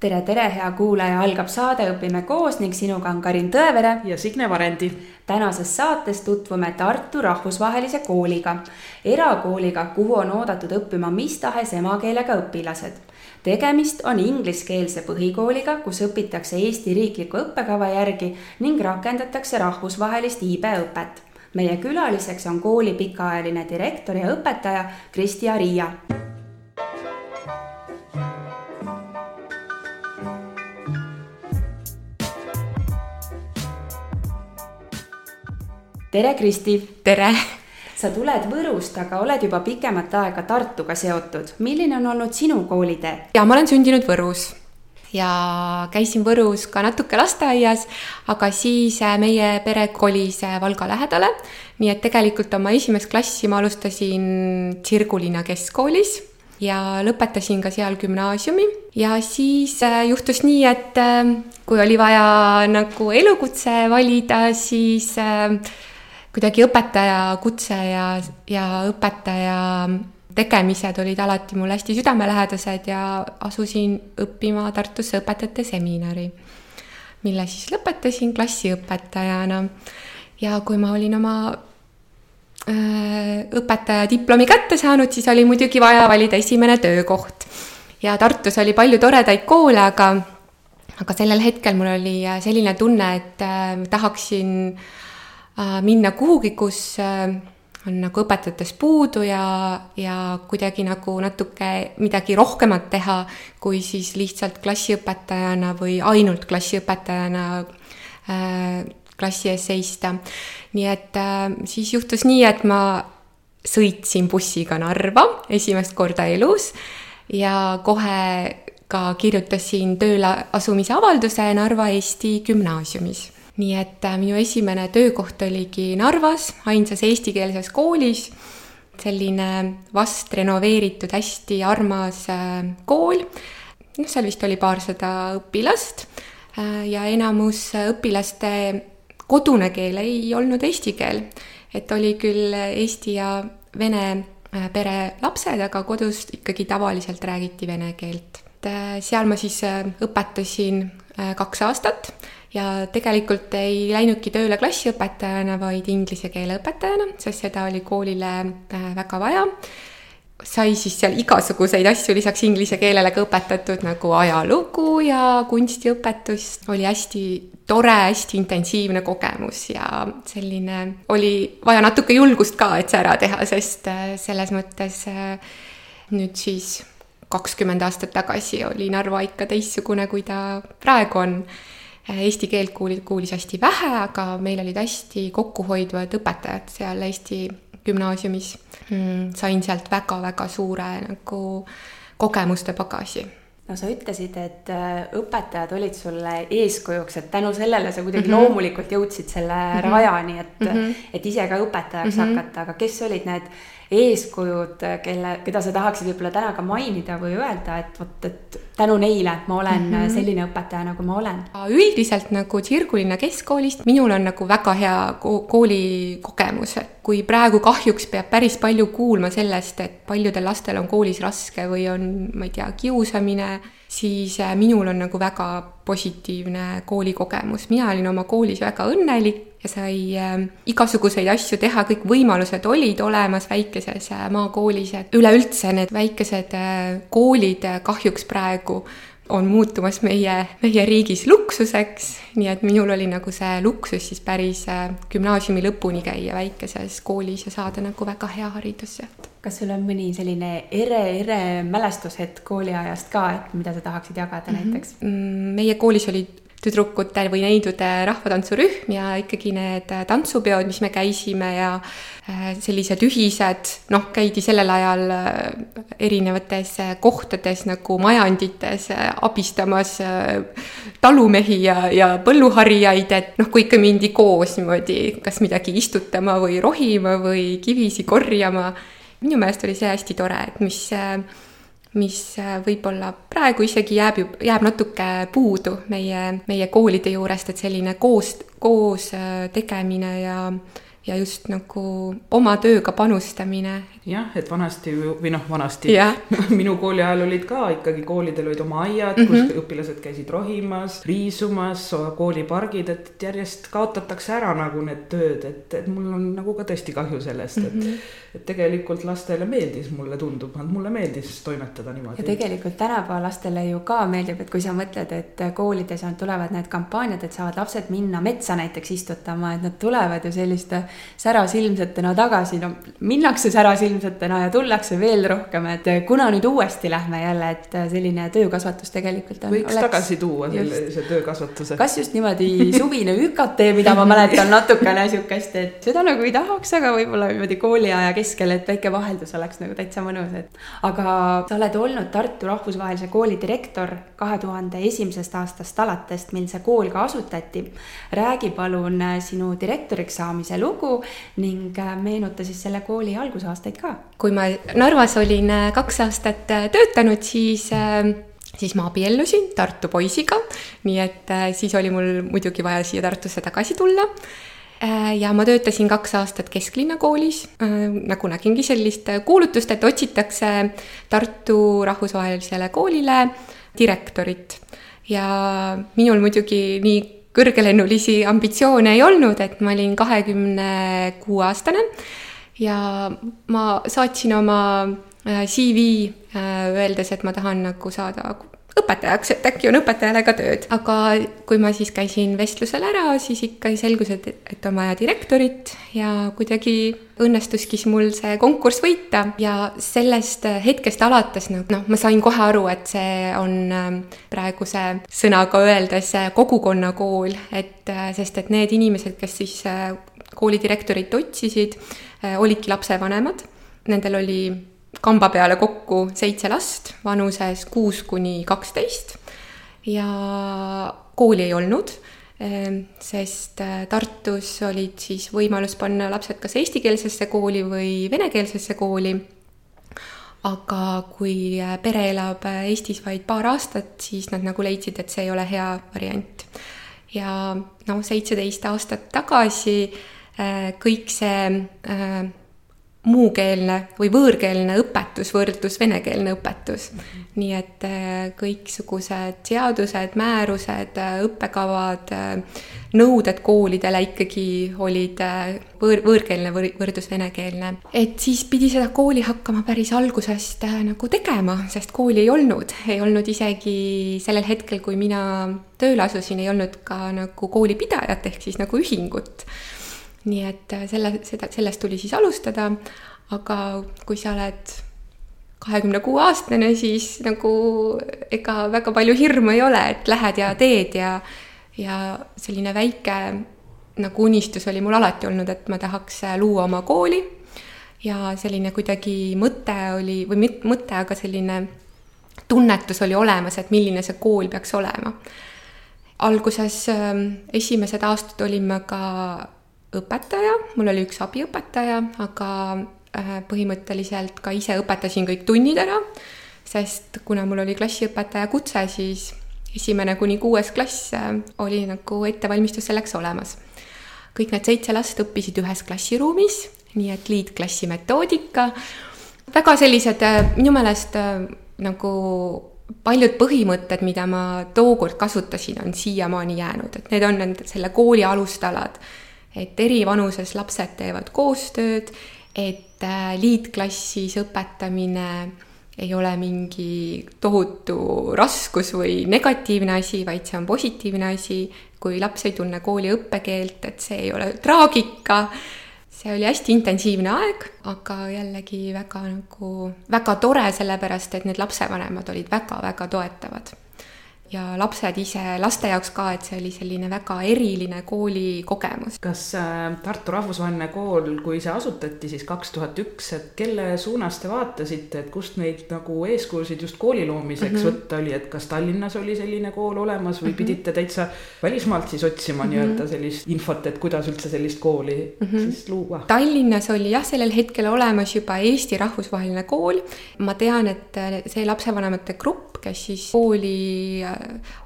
tere, tere, hea kuulaja, algab saade Õpime koos ning sinuga on Karin Tõevere ja Signe Varendi. tänases saates tutvume Tartu Rahvusvahelise Kooliga, erakooliga, kuhu on oodatud õppima mis tahes emakeelega õpilased. tegemist on ingliskeelse põhikooliga, kus õpitakse Eesti riikliku õppekava järgi ning rakendatakse rahvusvahelist iibeõpet. meie külaliseks on kooli pikaajaline direktor ja õpetaja Kristi Aria tere, Kristi. tere. sa tuled Võrust, aga oled juba pikemat aega Tartuga seotud. milline on olnud sinu koolitee? ja ma olen sündinud Võrus ja käisin Võrus ka natuke lasteaias, aga siis äh, meie pere kolis äh, Valga lähedale. nii et tegelikult oma esimest klassi ma alustasin Tsirgulinna keskkoolis ja lõpetasin ka seal gümnaasiumi ja siis äh, juhtus nii, et kui oli vaja nagu elukutse valida, siis kuidagi õpetaja kutse ja, ja õpetaja tegemised olid alati mul hästi südamelähedased ja asusin õppima Tartusse õpetajate seminari, mille siis lõpetasin klassiõpetajana. ja kui ma olin oma äh, õpetaja diplomi kätte saanud, siis oli muidugi vaja valida esimene töökoht. ja Tartus oli palju toredaid koole, aga, aga sellel hetkel mul oli selline tunne, et äh, tahaksin Äh, minna kuhugi, kus äh, on nagu õpetajatest puudu ja, ja kuidagi nagu natuke midagi rohkemat teha, kui siis lihtsalt klassiõpetajana või ainult klassiõpetajana äh, klassi ees seista. nii et äh, siis juhtus nii, et ma sõitsin bussiga Narva esimest korda elus ja kohe ka kirjutasin tööle asumise avalduse Narva Eesti Gümnaasiumis nii et äh, minu esimene töökoht oligi Narvas, ainsas eestikeelses koolis, selline vast renoveeritud, hästi armas äh, kool. noh, seal vist oli paarsada õpilast äh, ja enamus õpilaste kodune keel ei olnud eesti keel. et oli küll eesti ja vene pere lapsed, aga kodus ikkagi tavaliselt räägiti vene keelt. seal ma siis õpetasin kaks aastat ja tegelikult ei läinudki tööle klassiõpetajana, vaid inglise keele õpetajana, sest seda oli koolile äh, väga vaja. sai siis seal igasuguseid asju lisaks inglise keelele ka õpetatud nagu ajalugu ja kunstiõpetust, oli hästi tore, hästi intensiivne kogemus ja selline oli vaja natuke julgust ka, et see ära teha, sest äh, selles mõttes äh, nüüd siis kakskümmend aastat tagasi oli Narva ikka teistsugune, kui ta praegu on eesti keelt kuulis, kuulis hästi vähe, aga meil olid hästi kokkuhoidvad õpetajad seal Eesti gümnaasiumis mm,. sain sealt väga-väga suure nagu kogemuste pagasi no sa ütlesid, et äh, õpetajad olid sulle eeskujuks, et tänu sellele sa kuidagi mm -hmm. loomulikult jõudsid selle mm -hmm. rajani, et mm, -hmm. et ise ka õpetajaks mm -hmm. hakata, aga kes olid need eeskujud, kelle, keda sa tahaksid võib-olla täna ka mainida või öelda, et vot, et tänu neile ma olen mm -hmm. selline õpetaja, nagu ma olen? üldiselt nagu Tsirgulinna keskkoolist minul on nagu väga hea koolikogemus, et kui praegu kahjuks peab päris palju kuulma sellest, et paljudel lastel on koolis raske või on, ma ei tea, kiusamine, siis äh, minul on nagu väga positiivne koolikogemus, mina olin oma koolis väga õnnelik, ja sai äh, igasuguseid asju teha, kõik võimalused olid olemas väikeses äh, maakoolis, et üleüldse need väikesed äh, koolid äh, kahjuks praegu on muutumas meie, meie riigis luksuseks, nii et minul oli nagu see luksus siis päris äh, gümnaasiumi lõpuni käia väikeses koolis ja saada nagu väga hea haridus sealt. Kas sul on mõni selline ere, ere mälestushetk kooliajast ka, et mida sa tahaksid jagada mm -hmm. näiteks? Mm, meie koolis olid tüdrukute või neidude rahvatantsurühm ja ikkagi need tantsupeod, mis me käisime ja äh, sellised ühised, noh, käidi sellel ajal äh, erinevates äh, kohtades nagu majandites abistamas talumehi ja, ja põlluharijaid, et noh, kui ikka mindi koos niimoodi kas midagi istutama või rohima või kivisi korjama, minu meelest oli see hästi tore, et mis mis äh, võib-olla praegu isegi jääb ju, jääb natuke puudu meie, meie koolide juurest, et selline koos, koos äh, tegemine ja ja just nagu oma tööga panustamine. jah, et vanasti või noh, vanasti Jah. minu kooli ajal olid ka ikkagi koolidel olid oma aiad mm, -hmm. kus õpilased käisid rohimas, riisumas, koolipargid, et järjest kaotatakse ära nagu need tööd, et, et mul on nagu ka tõesti kahju sellest, et mm, -hmm. et tegelikult lastele meeldis, mulle tundub, mulle meeldis toimetada niimoodi. ja tegelikult tänapäeva lastele ju ka meeldib, et kui sa mõtled, et koolides on, tulevad need kampaaniad, et saavad lapsed minna metsa näiteks istutama, et nad tulevad ju selliste särasilmsetena tagasi, no minnakse särasilmsetena ja tullakse veel rohkem, et kuna nüüd uuesti lähme jälle, et selline töökasvatus tegelikult on. võiks oleks, tagasi tuua sellise töökasvatuse. kas just niimoodi suvine ÜKT, mida ma mäletan natukene sihukest, et seda nagu ei tahaks, aga võib-olla niimoodi kooliaja keskel, et väike vaheldus oleks nagu täitsa mõnus, et. aga sa oled olnud Tartu Rahvusvahelise Kooli direktor kahe tuhande esimesest aastast alates, mil see kool ka asutati. räägi palun sinu direktoriks saamise lugu ning äh, meenuta siis selle kooli algusaastaid ka. kui ma Narvas olin äh, kaks aastat äh, töötanud, siis siis ma abiellusin Tartu poisiga, nii et siis oli mul muidugi vaja siia Tartusse tagasi tulla. ja ma töötasin kaks aastat kesklinna koolis, nagu nägingi sellist kuulutust, et otsitakse Tartu rahvusvahelisele koolile direktorit. ja minul muidugi nii kõrgelennulisi ambitsioone ei olnud, et ma olin kahekümne kuue aastane ja ma saatsin oma äh, CV äh, öeldes, et ma tahan nagu saada õpetajaks, et äkki on õpetajale ka tööd. aga kui ma siis käisin vestlusel ära, siis ikka selgus, et, et on vaja direktorit ja kuidagi õnnestuski mul see konkurss võita ja sellest hetkest alates noh, noh, ma sain kohe aru, et see on ähm, praeguse sõnaga öeldes kogukonnakool, et äh, sest et need inimesed, kes siis äh, koolidirektorit otsisid, äh, olidki lapsevanemad, nendel oli kamba peale kokku seitse last vanuses kuus kuni kaksteist ja kooli ei olnud, ehm, sest äh, Tartus olid siis võimalus panna lapsed kas eestikeelsesse kooli või venekeelsesse kooli. aga kui äh, pere elab äh, Eestis vaid paar aastat, siis nad nagu leidsid, et see ei ole hea variant. ja noh, seitseteist aastat tagasi kõik see muukeelne või võõrkeelne õpetus võrdlus venekeelne õpetus. -hmm. nii et äh, kõiksugused seadused, määrused, äh, õppekavad, äh, nõuded koolidele ikkagi olid võõr, võõrkeelne võr, võrdlus venekeelne. et siis pidi seda kooli hakkama päris algusest nagu tegema, sest kooli ei olnud, ei olnud isegi sellel hetkel, kui mina tööle asusin, ei olnud ka nagu koolipidajat ehk siis nagu ühingut nii et äh, selle, seda, sellest tuli siis alustada, aga kui sa oled kahekümne kuue aastane, siis nagu ega väga palju hirmu ei ole, et lähed ja teed ja, ja selline väike nagu unistus oli mul alati olnud, et ma tahaks äh, luua oma kooli ja selline kuidagi mõte oli, või mitte mõte, aga selline tunnetus oli olemas, et milline see kool peaks olema. alguses ähm, esimesed aastad olin ma ka õpetaja, mul oli üks abiõpetaja, aga äh, põhimõtteliselt ka ise õpetasin kõik tunnid ära, sest kuna mul oli klassiõpetaja kutse, siis esimene kuni kuues klass äh, oli nagu ettevalmistus selleks olemas. kõik need seitse last õppisid ühes klassiruumis, nii et liitklassi metoodika, väga sellised äh, minu meelest nagu paljud põhimõtted, mida ma tookord kasutasin, on siiamaani jäänud, et need on nende, selle kooli alustalad et eri vanuses lapsed teevad koostööd, et äh, liitklassis õpetamine ei ole mingi tohutu raskus või negatiivne asi, vaid see on positiivne asi. kui laps ei tunne kooli õppekeelt, et see ei ole traagika. see oli hästi intensiivne aeg, aga jällegi väga nagu, väga tore, sellepärast et need lapsevanemad olid väga-väga toetavad ja lapsed ise, laste jaoks ka, et see oli selline väga eriline koolikogemus. kas äh, Tartu Rahvusvaheline Kool, kui see asutati siis kaks tuhat üks, et kelle suunas te vaatasite, et kust neid nagu eeskujusid just kooli loomiseks mm -hmm. võtta oli, et kas Tallinnas oli selline kool olemas või mm -hmm. pidite täitsa välismaalt siis otsima mm -hmm. nii-öelda sellist infot, et kuidas üldse sellist kooli mm -hmm. siis luua? Tallinnas oli jah, sellel hetkel olemas juba Eesti Rahvusvaheline Kool. ma tean, et see lapsevanemate grupp, kes siis kooli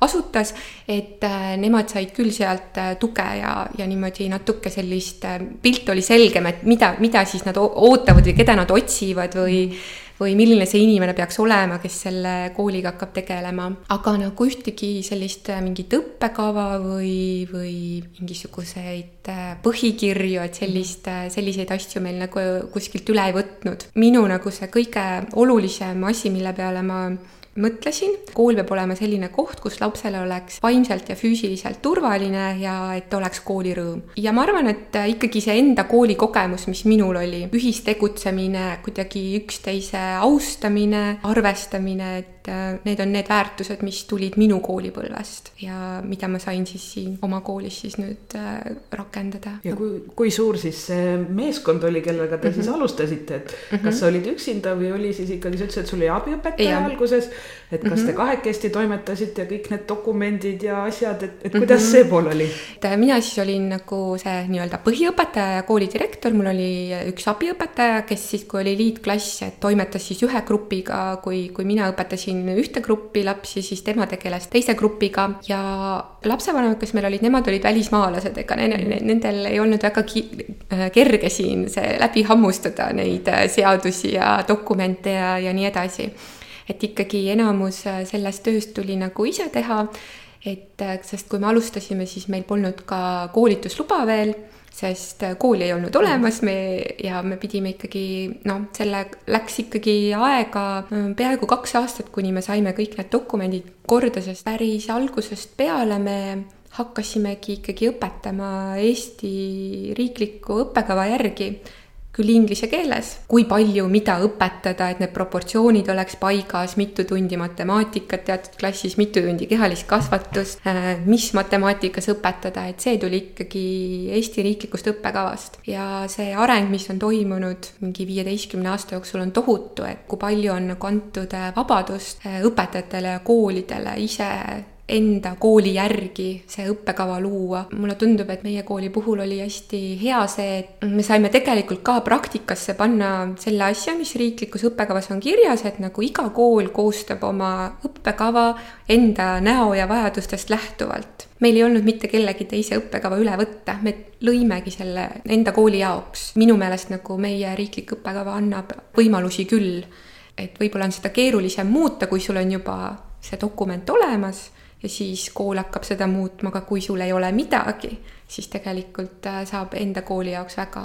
asutas, et nemad said küll sealt tuge ja, ja niimoodi natuke sellist, pilt oli selgem, et mida, mida siis nad ootavad või keda nad otsivad või või milline see inimene peaks olema, kes selle kooliga hakkab tegelema. aga nagu ühtegi sellist mingit õppekava või, või mingisuguseid põhikirju, et sellist, selliseid asju meil nagu kuskilt üle ei võtnud. minu nagu see kõige olulisem asi, mille peale ma mõtlesin, kool peab olema selline koht, kus lapsele oleks vaimselt ja füüsiliselt turvaline ja et oleks koolirõõm. ja ma arvan, et ikkagi see enda koolikogemus, mis minul oli, ühistegutsemine, kuidagi üksteise austamine, arvestamine, et need on need väärtused, mis tulid minu koolipõlvest ja mida ma sain siis siin oma koolis siis nüüd äh, rakendada. ja kui, kui suur siis see meeskond oli, kellega te mm -hmm. siis mhm. alustasite, et mm -hmm. kas sa olid üksinda või oli siis ikkagi, sa ütlesid, et sul oli abiõpetaja ja. alguses et kas mm -hmm. te mhm. kahekesti toimetasite ja kõik need dokumendid ja asjad, et, et kuidas mm -hmm. see pool oli? et äh, mina siis olin nagu see nii-öelda põhiõpetaja ja koolidirektor, mul oli üks abiõpetaja, kes siis, kui oli liitklass, et toimetas siis ühe grupiga, kui, kui mina õpetasin ühte gruppi lapsi, siis tema tegeles teise grupiga ja lapsevanemad, kes meil olid, nemad olid välismaalased, ega nendel ei olnud väga äh, kerge siin see läbi hammustada neid äh, seadusi ja dokumente ja, ja nii edasi. Et ikkagi enamus äh, sellest tööst tuli nagu ise teha, et sest kui me alustasime, siis meil polnud ka koolitusluba veel, sest äh, kooli ei olnud olemas, me ja me pidime ikkagi noh, selle läks ikkagi aega peaaegu kaks aastat, kuni me saime kõik need dokumendid korda, sest päris algusest peale me hakkasimegi ikkagi õpetama Eesti riikliku õppekava järgi küll inglise keeles, kui palju, mida õpetada, et need proportsioonid oleks paigas, mitu tundi matemaatikat teatud klassis, mitu tundi kehalist kasvatust, äh, mis matemaatikas õpetada, et see tuli ikkagi Eesti riiklikust õppekavast. ja see areng, mis on toimunud mingi viieteistkümne aasta jooksul, on tohutu, et kui palju on nagu antud vabadust äh, õpetajatele ja koolidele ise enda kooli järgi see õppekava luua. mulle tundub, et meie kooli puhul oli hästi hea see, et me saime tegelikult ka praktikasse panna selle asja, mis riiklikus õppekavas on kirjas, et nagu iga kool koostab oma õppekava enda näo ja vajadustest lähtuvalt. meil ei olnud mitte kellegi teise õppekava üle võtta, me lõimegi selle enda kooli jaoks. minu meelest nagu meie riiklik õppekava annab võimalusi küll, et võib-olla on seda keerulisem muuta, kui sul on juba see dokument olemas ja siis kool hakkab seda muutma, aga kui sul ei ole midagi, siis tegelikult äh, saab enda kooli jaoks väga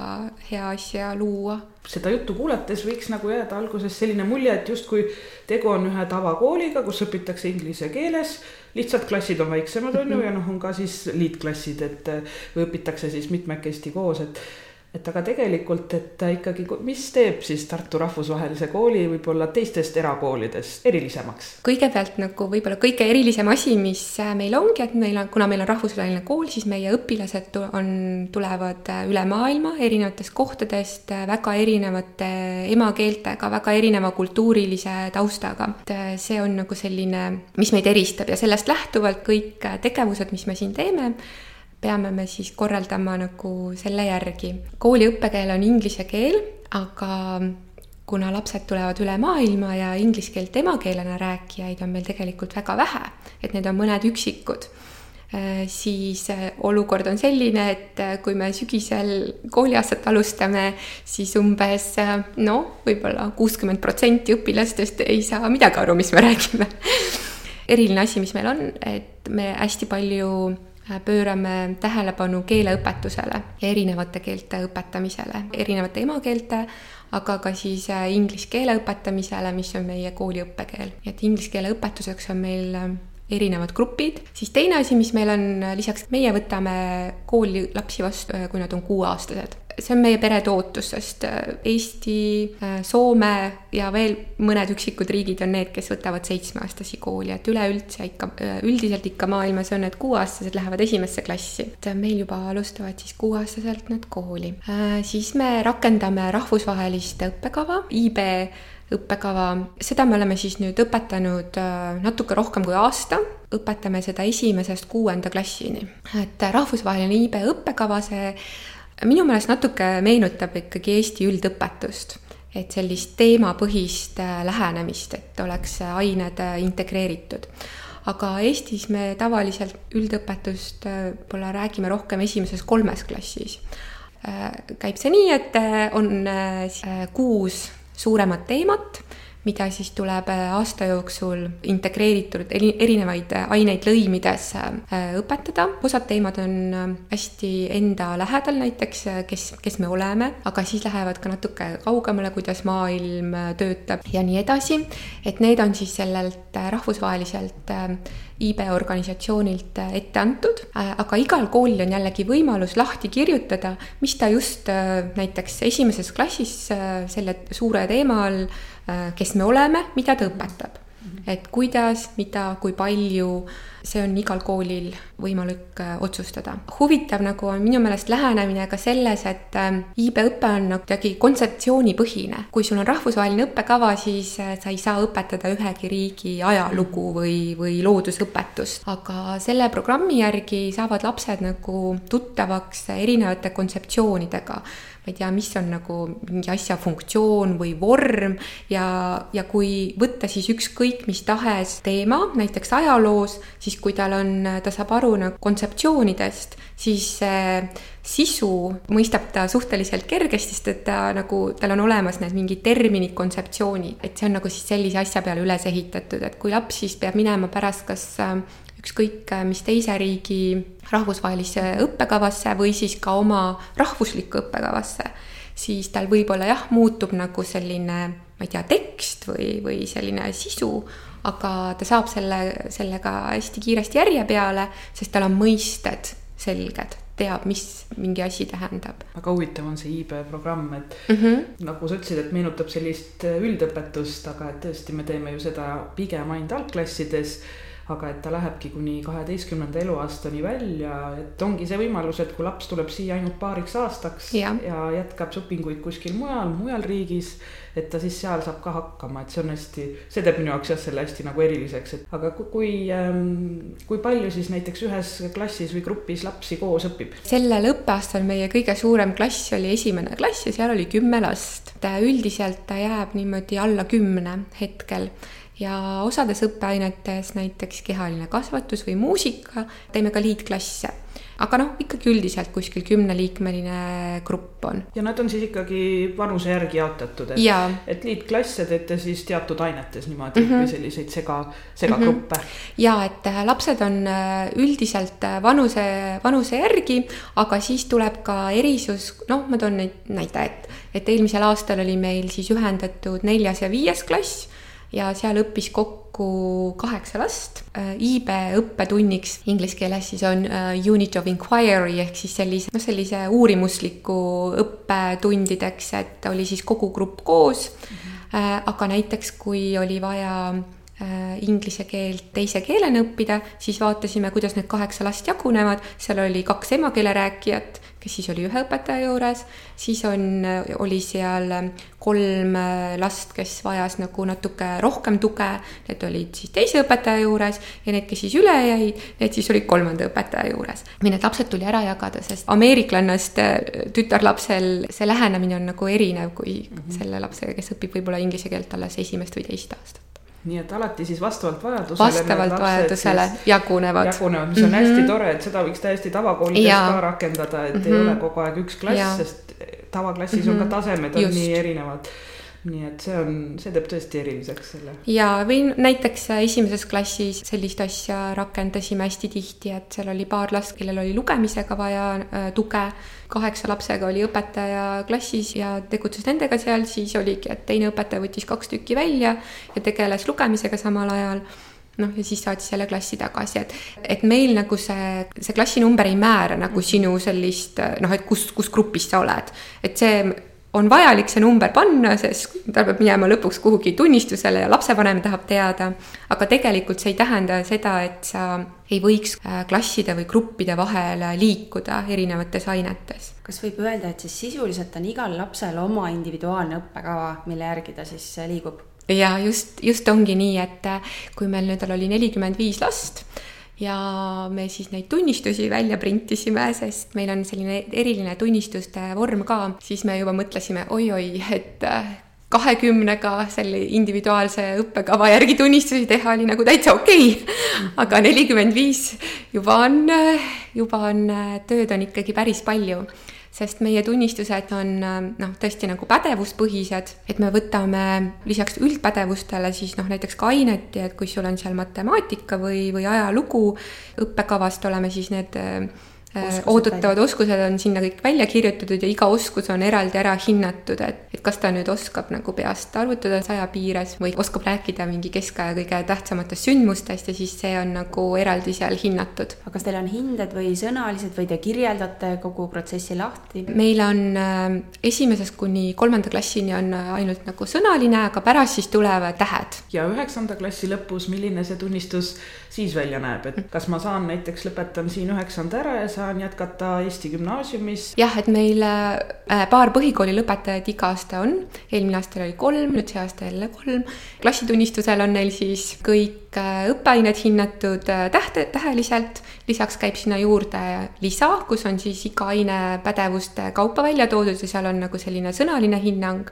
hea asja luua. seda juttu kuulates võiks nagu jääda alguses selline mulje, et justkui tegu on ühe tavakooliga, kus õpitakse inglise keeles, lihtsalt klassid on väiksemad, on ju, ja noh, on ka siis liitklassid, et või õpitakse siis mitmekesti koos, et et aga tegelikult, et ikkagi, mis teeb siis Tartu Rahvusvahelise Kooli võib-olla teistest erakoolidest erilisemaks? kõigepealt nagu võib-olla kõige erilisem asi, mis äh, meil ongi, et meil on, kuna meil on rahvusvaheline kool, siis meie õpilased on, tulevad äh, üle maailma erinevatest kohtadest, äh, väga erinevate emakeeltega, väga erineva kultuurilise taustaga. et see on nagu selline, mis meid eristab ja sellest lähtuvalt kõik tegevused, mis me siin teeme peame me siis korraldama nagu selle järgi. kooli õppekeel on inglise keel, aga kuna lapsed tulevad üle maailma ja inglise keelt emakeelena rääkijaid on meil tegelikult väga vähe, et need on mõned üksikud, äh, siis äh, olukord on selline, et äh, kui me sügisel kooliaastat alustame, siis umbes noh, võib-olla kuuskümmend protsenti õpilastest ei saa midagi aru, mis me räägime eriline asi, mis meil on, et me hästi palju pöörame tähelepanu keeleõpetusele ja erinevate keelte õpetamisele, erinevate emakeelte, aga ka siis äh, inglise keele õpetamisele, mis on meie kooli õppekeel. et inglise keele õpetuseks on meil äh, erinevad grupid, siis teine asi, mis meil on lisaks, meie võtame kooli lapsi vastu, kui nad on kuueaastased see on meie perede ootus, sest äh, Eesti, äh, Soome ja veel mõned üksikud riigid on need, kes võtavad seitsmeaastasi kooli, et üleüldse ikka, äh, üldiselt ikka maailmas on need kuueaastased lähevad esimesse klassi. et meil juba alustavad siis kuueaastaselt nad kooli. siis me rakendame rahvusvahelist õppekava, IB õppekava, seda me oleme siis nüüd õpetanud natuke rohkem kui aasta, õpetame seda esimesest kuuenda klassini. et rahvusvaheline IB õppekava, see minu meelest natuke meenutab ikkagi Eesti üldõpetust, et sellist teemapõhist äh, lähenemist, et oleks ained äh, integreeritud. aga Eestis me tavaliselt üldõpetust võib-olla räägime rohkem esimeses kolmes klassis. käib see nii, et on kuus suuremat teemat mida siis tuleb äh, aasta jooksul integreeritud erinevaid äh, aineid lõimides äh, õpetada. osad teemad on hästi enda lähedal, näiteks kes, kes me oleme, aga siis lähevad ka natuke kaugemale, kuidas maailm töötab ja nii edasi. et need on siis sellelt rahvusvaheliselt IB organisatsioonilt ette antud, aga igal koolil on jällegi võimalus lahti kirjutada, mis ta just näiteks esimeses klassis selle suure teema all kes me oleme, mida ta õpetab. et kuidas, mida, kui palju, see on igal koolil võimalik äh, otsustada. huvitav nagu on minu meelest lähenemine ka selles, et äh, iibeõpe on nagu kuidagi kontseptsioonipõhine. kui sul on rahvusvaheline õppekava, siis sa ei saa õpetada ühegi riigi ajalugu või, või loodusõpetust. aga selle programmi järgi saavad lapsed nagu tuttavaks erinevate kontseptsioonidega ma ei tea, mis on nagu mingi asja funktsioon või vorm. Ja, ja kui võtta siis ükskõik mis tahes teema, näiteks ajaloos, siis kui tal on, ta saab aru nagu kontseptsioonidest, siis see sisu mõistab ta suhteliselt kergesti, sest et ta nagu, tal on olemas need mingid terminid, kontseptsioonid, et see on nagu siis sellise asja peale üles ehitatud, et kui laps siis peab minema pärast kas ükskõik mis teise riigi rahvusvahelisse õppekavasse või siis ka oma rahvuslikku õppekavasse, siis tal võib-olla jah, muutub nagu selline, ma ei tea, tekst või, või selline sisu, aga ta saab selle, sellega hästi kiiresti järje peale, sest tal on mõisted selged, teab, mis mingi asi tähendab. väga huvitav on see IB programm, et mm -hmm. nagu sa ütlesid, et meenutab sellist üldõpetust, aga et tõesti, me teeme ju seda pigem ainult algklassides aga et ta lähebki kuni kaheteistkümnenda eluaastani välja, et ongi see võimalus, et kui laps tuleb siia ainult paariks aastaks ja, ja jätkab õpinguid kuskil mujal, mujal riigis, et ta siis seal saab ka hakkama, et see on hästi, see teeb minu jaoks jah, selle hästi nagu eriliseks, et aga kui, ähm, kui palju siis näiteks ühes klassis või grupis lapsi koos õpib? sellel õppeaastal meie kõige suurem klass oli esimene klass ja seal oli kümme last. üldiselt ta jääb niimoodi alla kümne hetkel ja osades õppeainetes, näiteks kehaline kasvatus või muusika, teeme ka liitklasse aga noh, ikkagi üldiselt kuskil kümneliikmeline grupp on. ja nad on siis ikkagi vanuse järgi jaotatud, et, et liitklasse teete siis teatud ainetes niimoodi mm -hmm. või selliseid sega, segagruppe mm? -hmm. ja et äh, lapsed on äh, üldiselt äh, vanuse, vanuse järgi, aga siis tuleb ka erisus, noh, ma toon neid näite, et, et eelmisel aastal oli meil siis ühendatud neljas ja viies klass ja seal õppis kokku kaheksa last. Äh, iibe õppetunniks inglise keeles siis on äh, unit of inquiry ehk siis sellise, noh, sellise uurimusliku õppetundideks, et oli siis kogu grupp koos mm. -hmm. aga näiteks, kui oli vaja inglise keelt teise keelena õppida, siis vaatasime, kuidas need kaheksa last jagunevad, seal oli kaks emakeele rääkijat kes siis oli ühe õpetaja juures, siis on, oli seal kolm last, kes vajas nagu natuke rohkem tuge, need olid siis teise õpetaja juures ja need, kes siis üle jäid, need siis olid kolmanda õpetaja juures. või need lapsed tuli ära jagada, sest ameeriklannast tütarlapsel see lähenemine on nagu erinev kui mm -hmm. selle lapsega, kes õpib võib-olla inglise keelt alles esimest või teist aastat nii et alati siis vastavalt vajadusele. vastavalt vajadusele jagunevad. jagunevad, mis on mm -hmm. hästi tore, et seda võiks täiesti tavakoolides ka rakendada, et mm -hmm. ei mhm. ole kogu aeg üks klass, sest tavaklassis mm -hmm. on ka mhm. tasemed on Just. nii erinevad nii et see on, see teeb tõesti eriliseks selle. ja, või näiteks esimeses klassis sellist asja rakendasime hästi tihti, et seal oli paar last, kellel oli lugemisega vaja äh, tuge. kaheksa lapsega oli õpetaja klassis ja tegutses nendega seal, siis oligi, et teine õpetaja võttis kaks tükki välja ja tegeles lugemisega samal ajal noh, ja siis saatis jälle klassi tagasi, et, et meil nagu see, see klassinumber ei määra nagu sinu sellist noh, et kus, kus grupis sa oled. et see on vajalik see number panna, sest ta peab minema lõpuks kuhugi tunnistusele ja lapsevanem tahab teada. aga tegelikult see ei tähenda seda, et sa ei võiks äh, klasside või gruppide vahel liikuda erinevates ainetes. kas võib öelda, et siis sisuliselt on igal lapsel oma individuaalne õppekava, mille järgi ta siis äh, liigub? ja just, just ongi nii, et äh, kui meil nüüd oli nelikümmend viis last ja me siis neid tunnistusi välja printisime, sest meil on selline eriline tunnistuste vorm ka, siis me juba mõtlesime oi-oi, et äh, kahekümnega selle individuaalse õppekava järgi tunnistusi teha oli nagu täitsa okei. Okay.. aga nelikümmend viis juba on, juba on, tööd on ikkagi päris palju sest meie tunnistused on noh, tõesti nagu pädevuspõhised, et me võtame lisaks üldpädevustele siis noh, näiteks ka aineti, et kui sul on seal matemaatika või, või ajalugu õppekavast, oleme siis need Äh, oskused oodatavad välja. oskused on sinna kõik välja kirjutatud ja iga oskus on eraldi ära hinnatud, et, et kas ta nüüd oskab nagu peast arvutada saja piires või oskab rääkida mingi keskaja kõige tähtsamatest sündmustest ja siis see on nagu eraldi seal hinnatud. aga kas teil on hinded või sõnalised või te kirjeldate kogu protsessi lahti? meil on äh, esimesest kuni kolmanda klassini on ainult nagu sõnaline, aga pärast siis tulevad tähed. ja üheksanda klassi lõpus, milline see tunnistus siis välja näeb, et kas ma saan näiteks, lõpetan siin üheksanda ära ja saan jätkata Eesti Gümnaasiumis? jah, et meil äh, paar põhikooli lõpetajat iga aasta on, eelmine aasta oli kolm, nüüd see aasta jälle kolm. klassitunnistusel on neil siis kõik äh, õppeained hinnatud äh, tähte, täheliselt, lisaks käib sinna juurde lisa, kus on siis iga aine pädevuste kaupa välja toodud ja seal on nagu selline sõnaline hinnang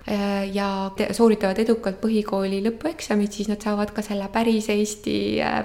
ja sooritavad edukalt põhikooli lõpueksamid, siis nad saavad ka selle päris Eesti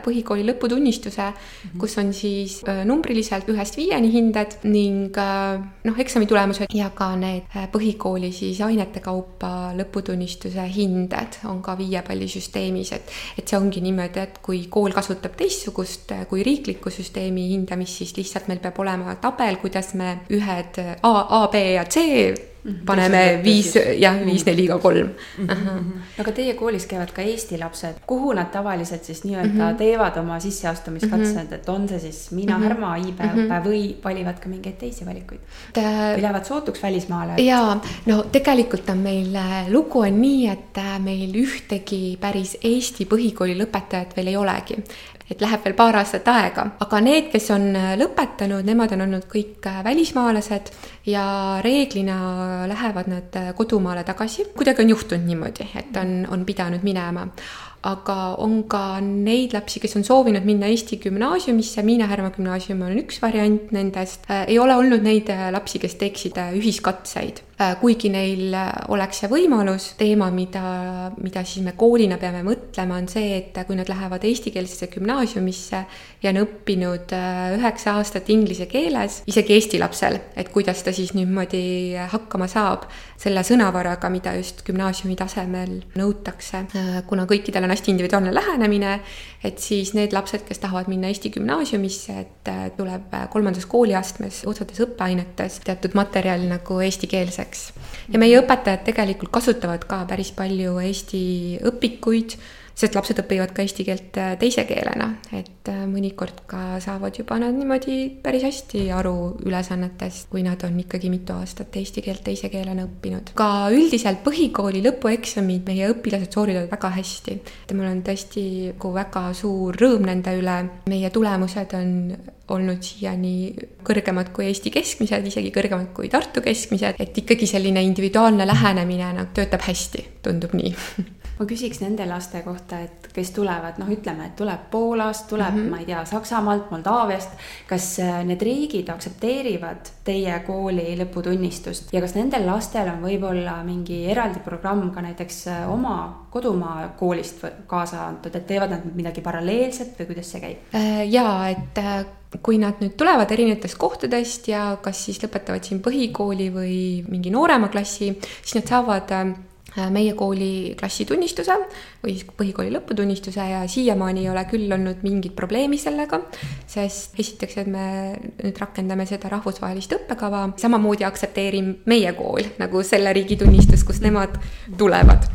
põhikooli lõputunnistuse mm, -hmm. kus on siis numbriliselt ühest viieni hinded ning äh, noh, eksami tulemused ja ka need äh, põhikooli siis ainete kaupa lõputunnistuse hinded on ka viiepallisüsteemis, et et see ongi niimoodi, et kui kool kasutab teistsugust äh, kui riiklikku süsteemi hindamist, siis lihtsalt meil peab olema tabel, kuidas me ühed A, A, B ja C. paneme viis, jah, viis, neli, kolm. Mhm. aga teie koolis käivad ka Eesti lapsed, kuhu nad tavaliselt siis nii-öelda mm -hmm. teevad oma sisseastumiskatsed et on see siis Miina mm -hmm. Härma IB-õpe mm -hmm. või valivad ka mingeid teisi valikuid? või lähevad sootuks välismaale? jaa, no tegelikult on meil, äh, lugu on nii, et äh, meil ühtegi päris Eesti põhikooli lõpetajat veel ei olegi et läheb veel paar aastat aega, aga need, kes on äh, lõpetanud, nemad on olnud kõik äh, välismaalased ja reeglina lähevad nad äh, kodumaale tagasi. kuidagi on juhtunud niimoodi, et on, on pidanud minema. Aga on ka neid lapsi, kes on soovinud minna Eesti gümnaasiumisse, Miina Härma gümnaasium on üks variant nendest. ei ole olnud neid lapsi, kes teeksid ühiskatseid. Äh, kuigi neil äh, oleks see võimalus, teema, mida, mida siis me koolina peame mõtlema, on see, et kui nad lähevad eestikeelsesse gümnaasiumisse ja on õppinud äh, üheksa aastat inglise keeles, isegi eesti lapsel, et kuidas ta siis niimoodi hakkama saab selle sõnavaraga, mida just gümnaasiumi tasemel nõutakse. kuna kõikidel on hästi individuaalne lähenemine, et siis need lapsed, kes tahavad minna Eesti gümnaasiumisse, et tuleb kolmandas kooliastmes osades õppeainetes teatud materjal nagu eestikeelseks ja meie õpetajad tegelikult kasutavad ka päris palju Eesti õpikuid sest lapsed õpivad ka eesti keelt äh, teise keelena, et äh, mõnikord ka saavad juba nad niimoodi päris hästi aru ülesannetest, kui nad on ikkagi mitu aastat eesti keelt teise keelena õppinud. ka üldiselt põhikooli lõpueksamid meie õpilased sooritavad väga hästi. et mul on tõesti nagu väga suur rõõm nende üle, meie tulemused on olnud siiani kõrgemad kui Eesti keskmised, isegi kõrgemad kui Tartu keskmised, et ikkagi selline individuaalne lähenemine nagu töötab hästi, tundub nii ma küsiks nende laste kohta, et kes tulevad, noh, ütleme, et tuleb Poolast, tuleb mm, -hmm. ma ei tea, Saksamaalt, Moldaaviast. kas äh, need riigid aktsepteerivad teie kooli lõputunnistust ja kas nendel lastel on võib-olla mingi eraldi programm ka näiteks äh, oma kodumaa koolist kaasa antud, et teevad nad midagi paralleelset või kuidas see käib? Äh, jaa, et kui nad nüüd tulevad erinevatest kohtadest ja kas siis lõpetavad siin põhikooli või mingi noorema klassi, siis nad saavad meie kooli klassitunnistuse või põhikooli lõputunnistuse ja siiamaani ei ole küll olnud mingit probleemi sellega, sest esiteks, et me nüüd rakendame seda rahvusvahelist õppekava, samamoodi aktsepteerib meie kool nagu selle riigi tunnistust, kust nemad tulevad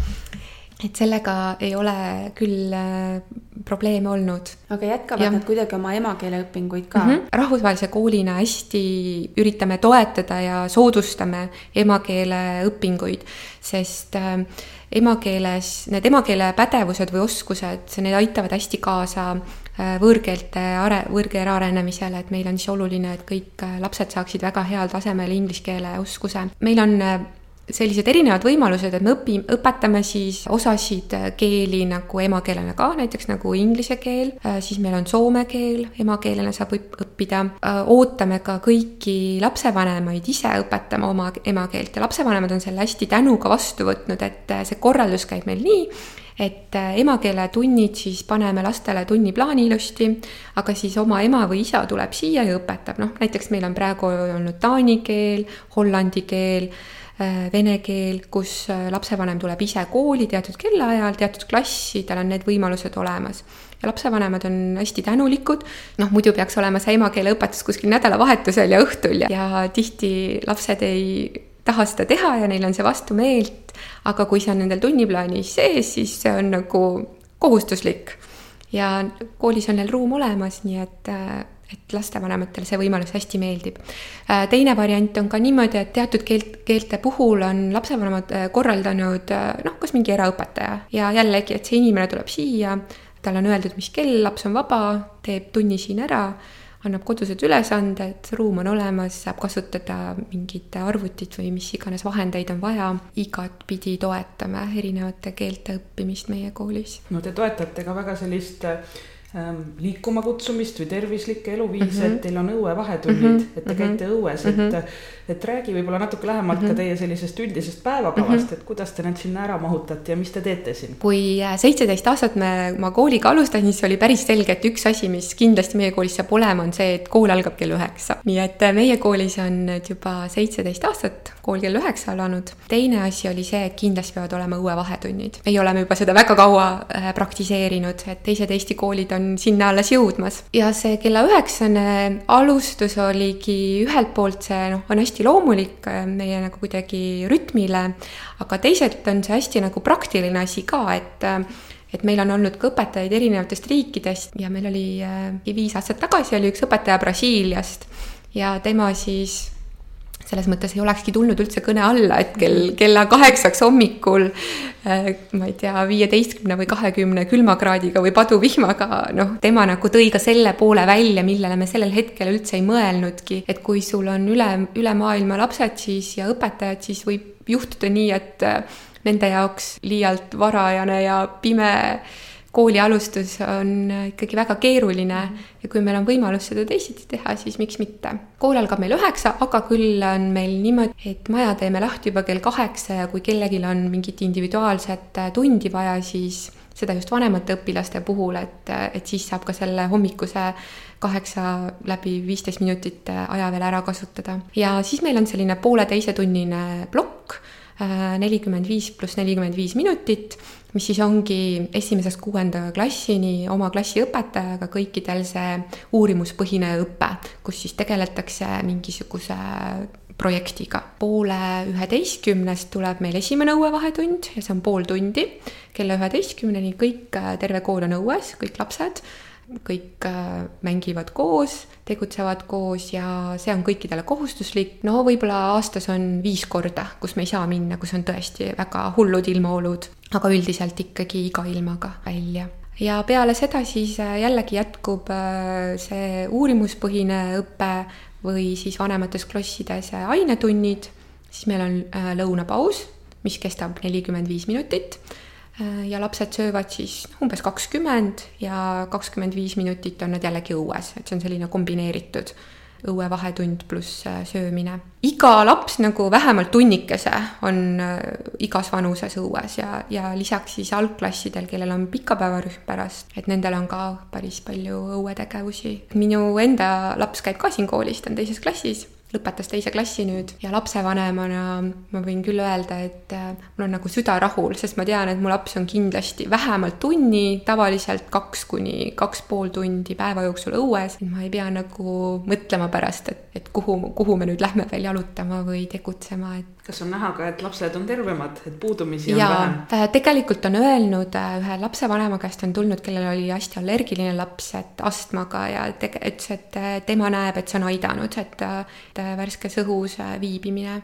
et sellega ei ole küll äh, probleeme olnud. aga jätkavad ja. nad kuidagi oma emakeeleõpinguid ka mm? -hmm. rahvusvahelise koolina hästi üritame toetada ja soodustame emakeeleõpinguid, sest äh, emakeeles, need emakeele pädevused või oskused, need aitavad hästi kaasa äh, võõrkeelte are-, võõrkeele arenemisele, et meil on siis oluline, et kõik lapsed saaksid väga heal tasemel inglise keele oskuse. meil on sellised erinevad võimalused, et me õpi-, õpetame siis osasid keeli nagu emakeelena ka, näiteks nagu inglise keel, siis meil on soome keel, emakeelena saab õppida. ootame ka kõiki lapsevanemaid ise õpetama oma emakeelt ja lapsevanemad on selle hästi tänuga vastu võtnud, et see korraldus käib meil nii, et emakeeletunnid siis paneme lastele tunniplaani ilusti, aga siis oma ema või isa tuleb siia ja õpetab, noh näiteks meil on praegu olnud taani keel, hollandi keel Äh, vene keel, kus äh, lapsevanem tuleb ise kooli teatud kellaajal, teatud klassi, tal on need võimalused olemas. ja lapsevanemad on hästi tänulikud, noh muidu peaks olema see emakeeleõpetus kuskil nädalavahetusel ja õhtul ja, ja tihti lapsed ei taha seda teha ja neil on see vastumeelt, aga kui see on nendel tunniplaanis sees, siis see on nagu kohustuslik. ja koolis on neil ruum olemas, nii et äh, et lastevanematele see võimalus hästi meeldib. Äh, teine variant on ka niimoodi, et teatud keelt, keelte puhul on lapsevanemad äh, korraldanud äh, noh, kas mingi eraõpetaja ja jällegi, et see inimene tuleb siia, talle on öeldud, mis kell, laps on vaba, teeb tunni siin ära, annab kodused ülesanded, ruum on olemas, saab kasutada mingit arvutit või mis iganes vahendeid on vaja. igatpidi toetame erinevate keelte õppimist meie koolis. no te toetate ka väga sellist äh liikuma kutsumist või tervislikke eluviise mm, -hmm. et teil on õuevahetunnid mm, -hmm. et te käite mhm. õues, et mm, -hmm. et räägi võib-olla natuke lähemalt mm -hmm. ka mhm. teie sellisest üldisest päevakavast mm, -hmm. et kuidas te need sinna ära mahutate ja mis te teete siin? kui äh, seitseteist aastat me, ma kooliga alustasin, siis oli päris selge, et üks asi, mis kindlasti meie koolis saab olema, on see, et kool algab kell üheksa. nii et äh, meie koolis on nüüd juba seitseteist aastat kool kell üheksa alanud. teine asi oli see, et kindlasti peavad olema õuevahetunnid. meie oleme juba seda väga kaua äh, praktiseerinud, et teised Eesti koolid on sinna alles jõudmas. ja see kella üheksane alustus oligi ühelt poolt see noh, on hästi loomulik äh, meie nagu kuidagi rütmile, aga teisalt on see hästi nagu praktiline asi ka, et äh, et meil on olnud ka õpetajaid erinevatest riikidest ja meil oli äh, viis aastat tagasi oli üks õpetaja Brasiiliast ja tema siis selles mõttes ei olekski tulnud üldse kõne alla, et kell, kella kaheksaks hommikul äh, ma ei tea, viieteistkümne või kahekümne külmakraadiga või paduvihmaga, noh, tema nagu tõi ka selle poole välja, millele me sellel hetkel üldse ei mõelnudki, et kui sul on üle, üle maailma lapsed siis ja õpetajad, siis võib juhtuda nii, et äh, nende jaoks liialt varajane ja pime kooli alustus on ikkagi väga keeruline ja kui meil on võimalus seda teisiti teha, siis miks mitte. kool algab meil üheksa, aga küll on meil niimoodi, et maja teeme lahti juba kell kaheksa ja kui kellelgi on mingit individuaalset tundi vaja, siis seda just vanemate õpilaste puhul, et, et siis saab ka selle hommikuse kaheksa läbi viisteist minutit aja veel ära kasutada. ja siis meil on selline pooleteise-tunnine plokk, nelikümmend viis pluss nelikümmend viis minutit mis siis ongi esimesest kuuenda klassini oma klassiõpetajaga kõikidel see uurimuspõhine õpe, kus siis tegeletakse mingisuguse projektiga. poole üheteistkümnest tuleb meil esimene õuevahetund ja see on pool tundi. kella üheteistkümneni kõik, terve kool on õues, kõik lapsed kõik äh, mängivad koos, tegutsevad koos ja see on kõikidele kohustuslik. no võib-olla aastas on viis korda, kus me ei saa minna, kus on tõesti väga hullud ilmaolud, aga üldiselt ikkagi iga ilmaga välja. ja peale seda siis äh, jällegi jätkub äh, see uurimuspõhine õpe või siis vanemates klassides ainetunnid, siis meil on lõunapaus, mis kestab nelikümmend viis minutit ja lapsed söövad siis umbes kakskümmend ja kakskümmend viis minutit on nad jällegi õues, et see on selline kombineeritud õuevahetund pluss äh, söömine. iga laps nagu vähemalt tunnikese on äh, igas vanuses õues ja, ja lisaks siis algklassidel, kellel on pikapäevarühm pärast, et nendel on ka päris palju õuetegevusi. minu enda laps käib ka siin koolis, ta on teises klassis lõpetas teise klassi nüüd ja lapsevanemana ma võin küll öelda, et äh, mul on nagu süda rahul, sest ma tean, et mu laps on kindlasti vähemalt tunni, tavaliselt kaks kuni kaks pool tundi päeva jooksul õues. ma ei pea nagu mõtlema pärast, et, et kuhu, kuhu me nüüd lähme veel jalutama või tegutsema, et kas on näha ka, et lapsed on tervemad, et puudumisi on ja, vähem? Äh, tegelikult on öelnud äh, ühe lapsevanema käest on tulnud, kellel oli hästi allergiline laps, et astmaga ja tege-, ütles, et äh, tema näeb, et see on aidanud, et, värskes õhus viibimine,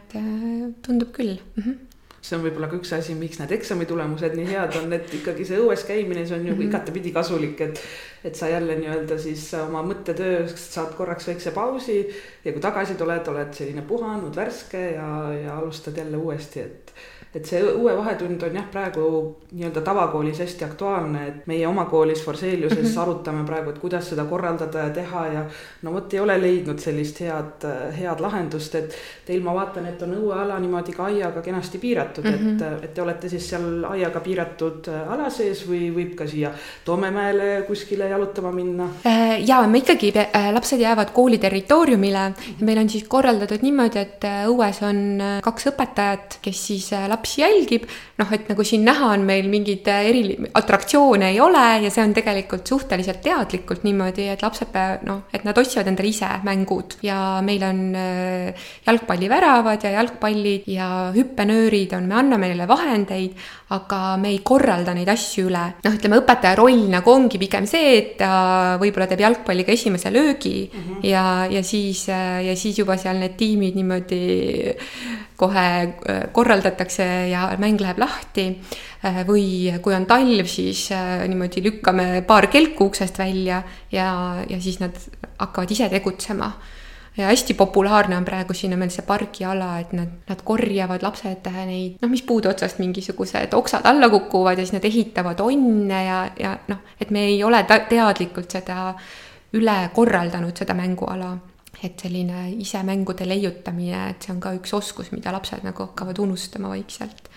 tundub küll mm. -hmm see on võib-olla ka üks asi, miks need eksamitulemused nii head on, et ikkagi see õues käimine, see on ju -hmm. igatepidi kasulik, et et sa jälle nii-öelda siis oma mõttetööst saad korraks väikse pausi ja kui tagasi tuled, oled selline puhanud, värske ja, ja alustad jälle uuesti, et et see õue vahetund on jah, praegu nii-öelda tavakoolis hästi aktuaalne, et meie oma koolis Forseliuses mm -hmm. arutame praegu, et kuidas seda korraldada ja teha ja no vot ei ole leidnud sellist head, head lahendust, et teil ma vaatan, et on õueala niimoodi ka aiaga kenasti piiratud mm, -hmm. et, et te olete siis seal aiaga piiratud ala sees või võib ka siia Toomemäele kuskile jalutama minna? Äh, ja me ikkagi, äh, lapsed jäävad kooli territooriumile ja meil on siis korraldatud niimoodi, et äh, õues on kaks õpetajat, kes siis lapsi lapsi jälgib, noh, et nagu siin näha on meil mingeid äh, eri atraktsioone ei ole ja see on tegelikult suhteliselt teadlikult niimoodi, et lapsed pea-, noh, et nad otsivad endale ise mängud. Ja meil on äh, jalgpalliväravad ja jalgpallid ja hüppenöörid on, me anname neile vahendeid, aga me ei korralda neid asju üle. noh, ütleme õpetaja roll nagu ongi pigem see, et ta võib-olla teeb jalgpalliga esimese löögi mm -hmm. ja, ja siis, äh, ja siis juba seal need tiimid niimoodi kohe korraldatakse ja mäng läheb lahti. Äh, või kui on talv, siis äh, niimoodi lükkame paar kelku uksest välja ja, ja siis nad hakkavad ise tegutsema ja hästi populaarne on praegu siin on meil see pargiala, et nad, nad korjavad lapsed neid, noh, mis puude otsast mingisugused oksad alla kukuvad ja siis nad ehitavad onne ja, ja noh, et me ei ole teadlikult seda üle korraldanud, seda mänguala. Et selline ise mängude leiutamine, et see on ka üks oskus, mida lapsed nagu hakkavad unustama vaikselt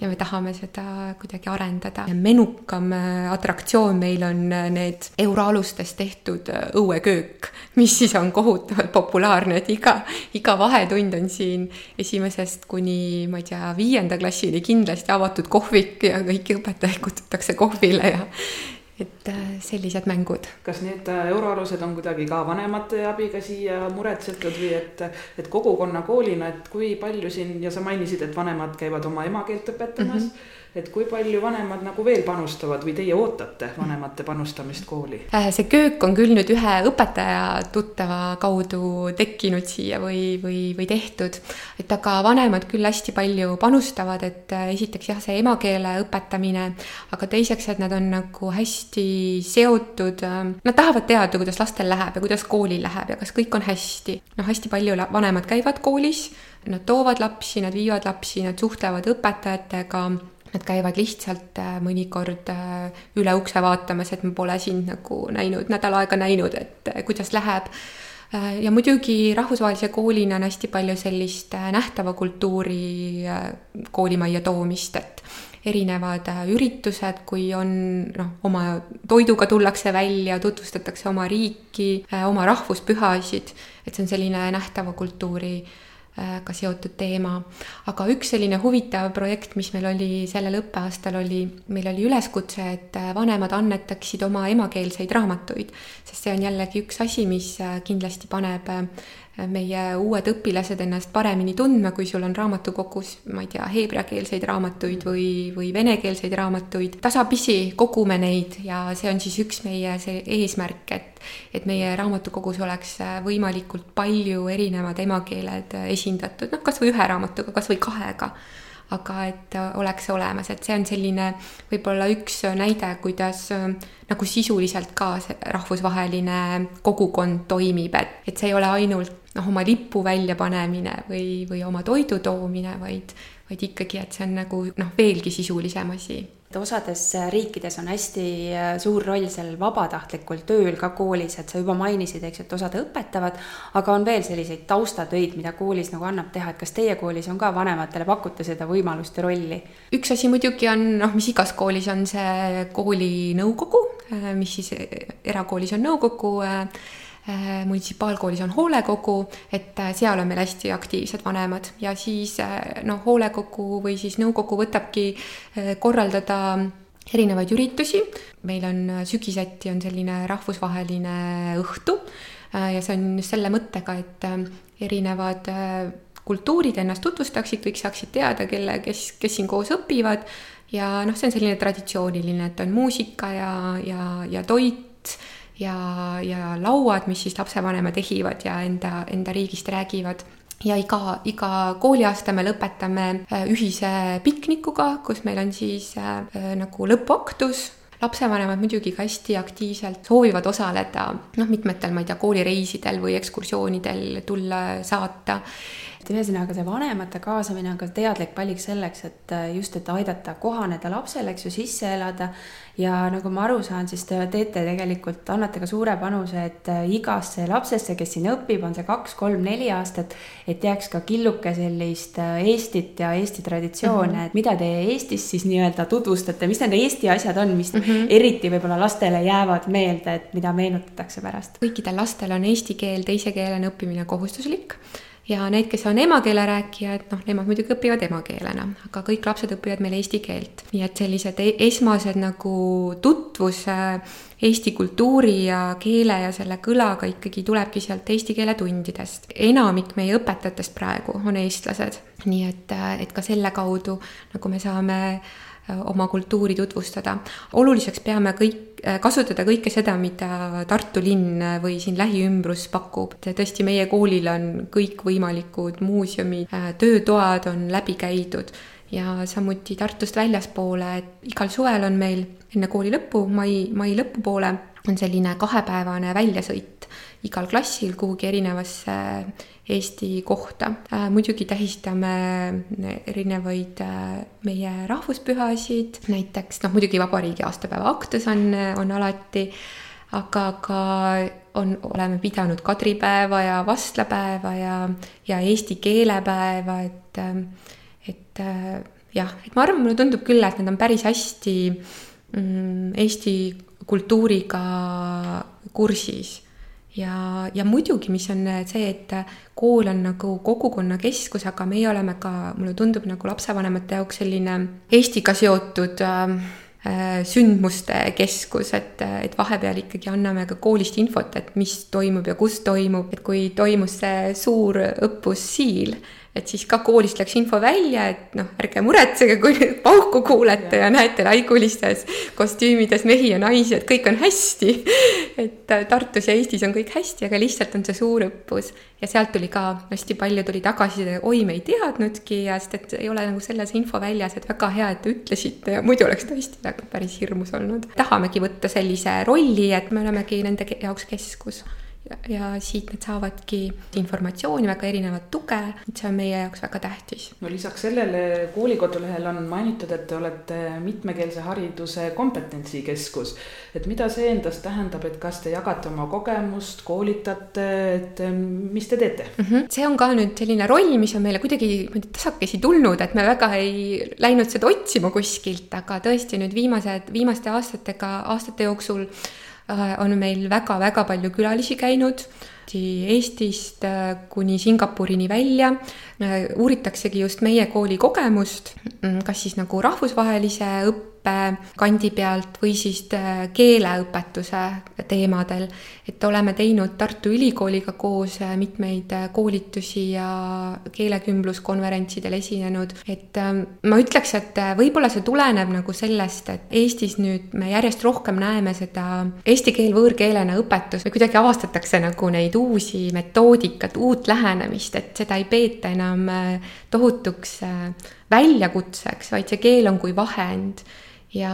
ja me tahame seda kuidagi arendada. menukam äh, atraktsioon meil on äh, need euroalustest tehtud äh, õueköök, mis siis on kohutavalt populaarne, et iga, iga vahetund on siin esimesest kuni ma ei tea, viienda klassini kindlasti avatud kohvik ja kõiki õpetajaid kutsutakse kohvile ja et äh, sellised mängud. kas need äh, euroalused on kuidagi ka vanemate abiga siia muretsetud või et, et kogukonnakoolina, et kui palju siin ja sa mainisid, et vanemad käivad oma emakeelt õpetamas mm. -hmm et kui palju vanemad nagu veel panustavad või teie ootate vanemate panustamist kooli? Äh, see köök on küll nüüd ühe õpetaja tuttava kaudu tekkinud siia või, või, või tehtud. et aga vanemad küll hästi palju panustavad, et äh, esiteks jah, see emakeele õpetamine, aga teiseks, et nad on nagu hästi seotud, äh, nad tahavad teada, kuidas lastel läheb ja kuidas koolil läheb ja kas kõik on hästi. noh, hästi palju vanemad käivad koolis, nad toovad lapsi, nad viivad lapsi, nad suhtlevad õpetajatega Nad käivad lihtsalt äh, mõnikord äh, üle ukse vaatamas, et ma pole sind nagu näinud, nädal aega näinud, et äh, kuidas läheb. ja muidugi rahvusvahelise koolina on hästi palju sellist nähtava kultuuri koolimajja toomist, et erinevad üritused, kui on noh, oma toiduga tullakse välja, tutvustatakse oma riiki, oma rahvuspühasid, et see on selline nähtava kultuuri Äh, ka seotud teema. aga üks selline huvitav projekt, mis meil oli sellel õppeaastal, oli, meil oli üleskutse, et äh, vanemad annetaksid oma emakeelseid raamatuid, sest see on jällegi üks asi, mis äh, kindlasti paneb meie uued õpilased ennast paremini tundma, kui sul on raamatukogus, ma ei tea, heebreakeelseid raamatuid või, või venekeelseid raamatuid. tasapisi kogume neid ja see on siis üks meie see eesmärk, et, et meie raamatukogus oleks võimalikult palju erinevad emakeeled esindatud, noh, kasvõi ühe raamatuga, kasvõi kahega aga et oleks olemas, et see on selline võib-olla üks näide, kuidas nagu sisuliselt ka see rahvusvaheline kogukond toimib, et, et see ei ole ainult noh, oma lipu väljapanemine või, või oma toidu toomine, vaid, vaid ikkagi, et see on nagu noh, veelgi sisulisem asi et osades riikides on hästi äh, suur roll seal vabatahtlikul tööl ka koolis, et sa juba mainisid, eks ju, et osad õpetavad, aga on veel selliseid taustatöid, mida koolis nagu annab teha, et kas teie koolis on ka vanematele pakute seda võimalust ja rolli? üks asi muidugi on noh, mis igas koolis on see kooli nõukogu, äh, mis siis erakoolis on nõukogu Äh, munitsipaalkoolis on hoolekogu, et äh, seal on meil hästi aktiivsed vanemad ja siis äh, noh, hoolekogu või siis nõukogu võtabki korraldada erinevaid üritusi. meil on sügiseti on selline rahvusvaheline õhtu ja see on just selle mõttega, et erinevad kultuurid ennast tutvustaksid, kõik saaksid teada, kelle, kes, kes siin koos õpivad ja noh, see on selline traditsiooniline, et on muusika ja, ja, ja toit ja, ja lauad, mis siis lapsevanemad ehivad ja enda, enda riigist räägivad. Ja iga, iga kooliaasta me lõpetame äh, ühise piknikuga, kus meil on siis äh, nagu lõpuaktus lapsevanemad muidugi ka hästi aktiivselt soovivad osaleda, noh, mitmetel, ma ei tea, koolireisidel või ekskursioonidel tulla, saata et ühesõnaga see vanemate kaasamine on ka teadlik valik selleks, et äh, just, et aidata kohaneda lapsele, eks ju, sisse elada. ja nagu ma aru saan, siis te teete tegelikult, annate ka suure panuse, et äh, igasse lapsesse, kes siin õpib, on see kaks, kolm, neli aastat, et jääks ka killuke sellist äh, Eestit ja Eesti traditsioone mm, -hmm. et mida te Eestis siis nii-öelda tutvustate, mis need Eesti asjad on, mis mm -hmm. eriti võib-olla lastele jäävad meelde, et mida meenutatakse pärast? kõikidel lastel on eesti keel teise keelena õppimine kohustuslik ja need, kes on emakeele rääkijad, noh, nemad muidugi õpivad emakeelena, aga kõik lapsed õpivad meil eesti keelt. nii et sellised e-, esmased nagu tutvus eesti kultuuri ja keele ja selle kõlaga ikkagi tulebki sealt eesti keele tundidest. enamik meie õpetajatest praegu on eestlased, nii et, et ka selle kaudu nagu me saame Äh, oma kultuuri tutvustada. oluliseks peame kõik, äh, kasutada kõike seda, mida Tartu linn või siin lähiümbrus pakub. tõesti, meie koolil on kõikvõimalikud muuseumid, äh, töötoad on läbi käidud ja samuti Tartust väljaspoole, et igal suvel on meil enne kooli lõppu, mai, mai lõpupoole, on selline kahepäevane väljasõit igal klassil kuhugi erinevasse Eesti kohta. Äh, muidugi tähistame erinevaid äh, meie rahvuspühasid, näiteks noh, muidugi vabariigi aastapäeva aktus on, on alati, aga ka on, oleme pidanud kadripäeva ja vastlapäeva ja, ja eesti keelepäeva, et, et jah, et ma arvan, mulle tundub küll, et need on päris hästi mm, Eesti kultuuriga kursis ja, ja muidugi, mis on see, et kool on nagu kogukonnakeskus, aga meie oleme ka, mulle tundub nagu lapsevanemate jaoks selline Eestiga seotud äh, sündmuste keskus, et, et vahepeal ikkagi anname ka koolist infot, et mis toimub ja kus toimub, et kui toimus see suur õppus Siil et siis ka koolist läks info välja, et noh, ärge muretsege, kui pauku kuulete ja, ja näete laigulistes kostüümides mehi ja naisi, et kõik on hästi. et äh, Tartus ja Eestis on kõik hästi, aga lihtsalt on see suur õppus ja sealt tuli ka hästi palju tuli tagasiside, oi, me ei teadnudki ja sest, et ei ole nagu selles info väljas, et väga hea, et te ütlesite ja muidu oleks tõesti nagu päris hirmus olnud. tahamegi võtta sellise rolli, et me olemegi nende jaoks keskus ja, siit nad saavadki informatsiooni, väga erinevat tuge, et see on meie jaoks väga tähtis. no lisaks sellele koolikodulehel on mainitud, et te olete mitmekeelse hariduse kompetentsikeskus. et mida see endast tähendab, et kas te jagate oma kogemust, koolitate, et mis te teete mm? -hmm. see on ka nüüd selline roll, mis on meile kuidagi tasakesi tulnud, et me väga ei läinud seda otsima kuskilt, aga tõesti nüüd viimased, viimaste aastatega, aastate jooksul on meil väga-väga palju külalisi käinud Eestist äh, kuni Singapurini välja. Äh, uuritaksegi just meie kooli kogemust, mm, kas siis nagu rahvusvahelise õppe õppekandi pealt või siis äh, keeleõpetuse teemadel. et oleme teinud Tartu Ülikooliga koos äh, mitmeid äh, koolitusi ja keelekümbluskonverentsidel esinenud, et ähm, ma ütleks, et võib-olla see tuleneb nagu sellest, et Eestis nüüd me järjest rohkem näeme seda eesti keel võõrkeelena õpetust või kuidagi avastatakse nagu neid uusi metoodikat, uut lähenemist, et seda ei peeta enam tohutuks väljakutseks, vaid see keel on kui vahend ja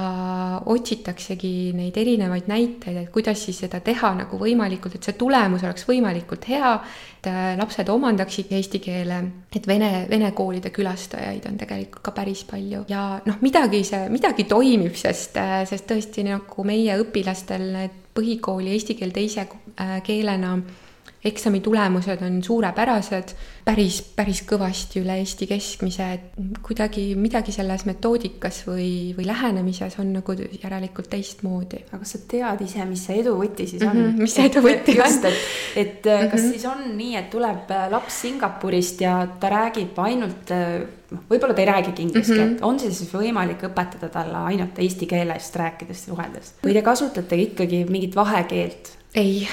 otsitaksegi neid erinevaid näiteid, et kuidas siis seda teha nagu võimalikult, et see tulemus oleks võimalikult hea, et äh, lapsed omandaksid eesti keele, et vene, vene koolide külastajaid on tegelikult ka päris palju. Ja noh, midagi see, midagi toimib, sest, äh, sest tõesti nagu meie õpilastel need põhikooli eesti keel teise äh, keelena eksami tulemused on suurepärased, päris, päris kõvasti üle Eesti keskmise, et kuidagi midagi selles metoodikas või, või lähenemises on nagu järelikult teistmoodi. aga kas sa tead ise, mis see edu võti siis on mm? -hmm, mis see edu võti on? just, et, et mm -hmm. kas siis on nii, et tuleb äh, laps Singapurist ja ta räägib ainult äh, noh, võib-olla ta ei räägigi inglise keelt mm, -hmm. on see siis võimalik õpetada talle ainult eesti keelest rääkides, suheldes või te kasutate ikkagi mingit vahekeelt? ei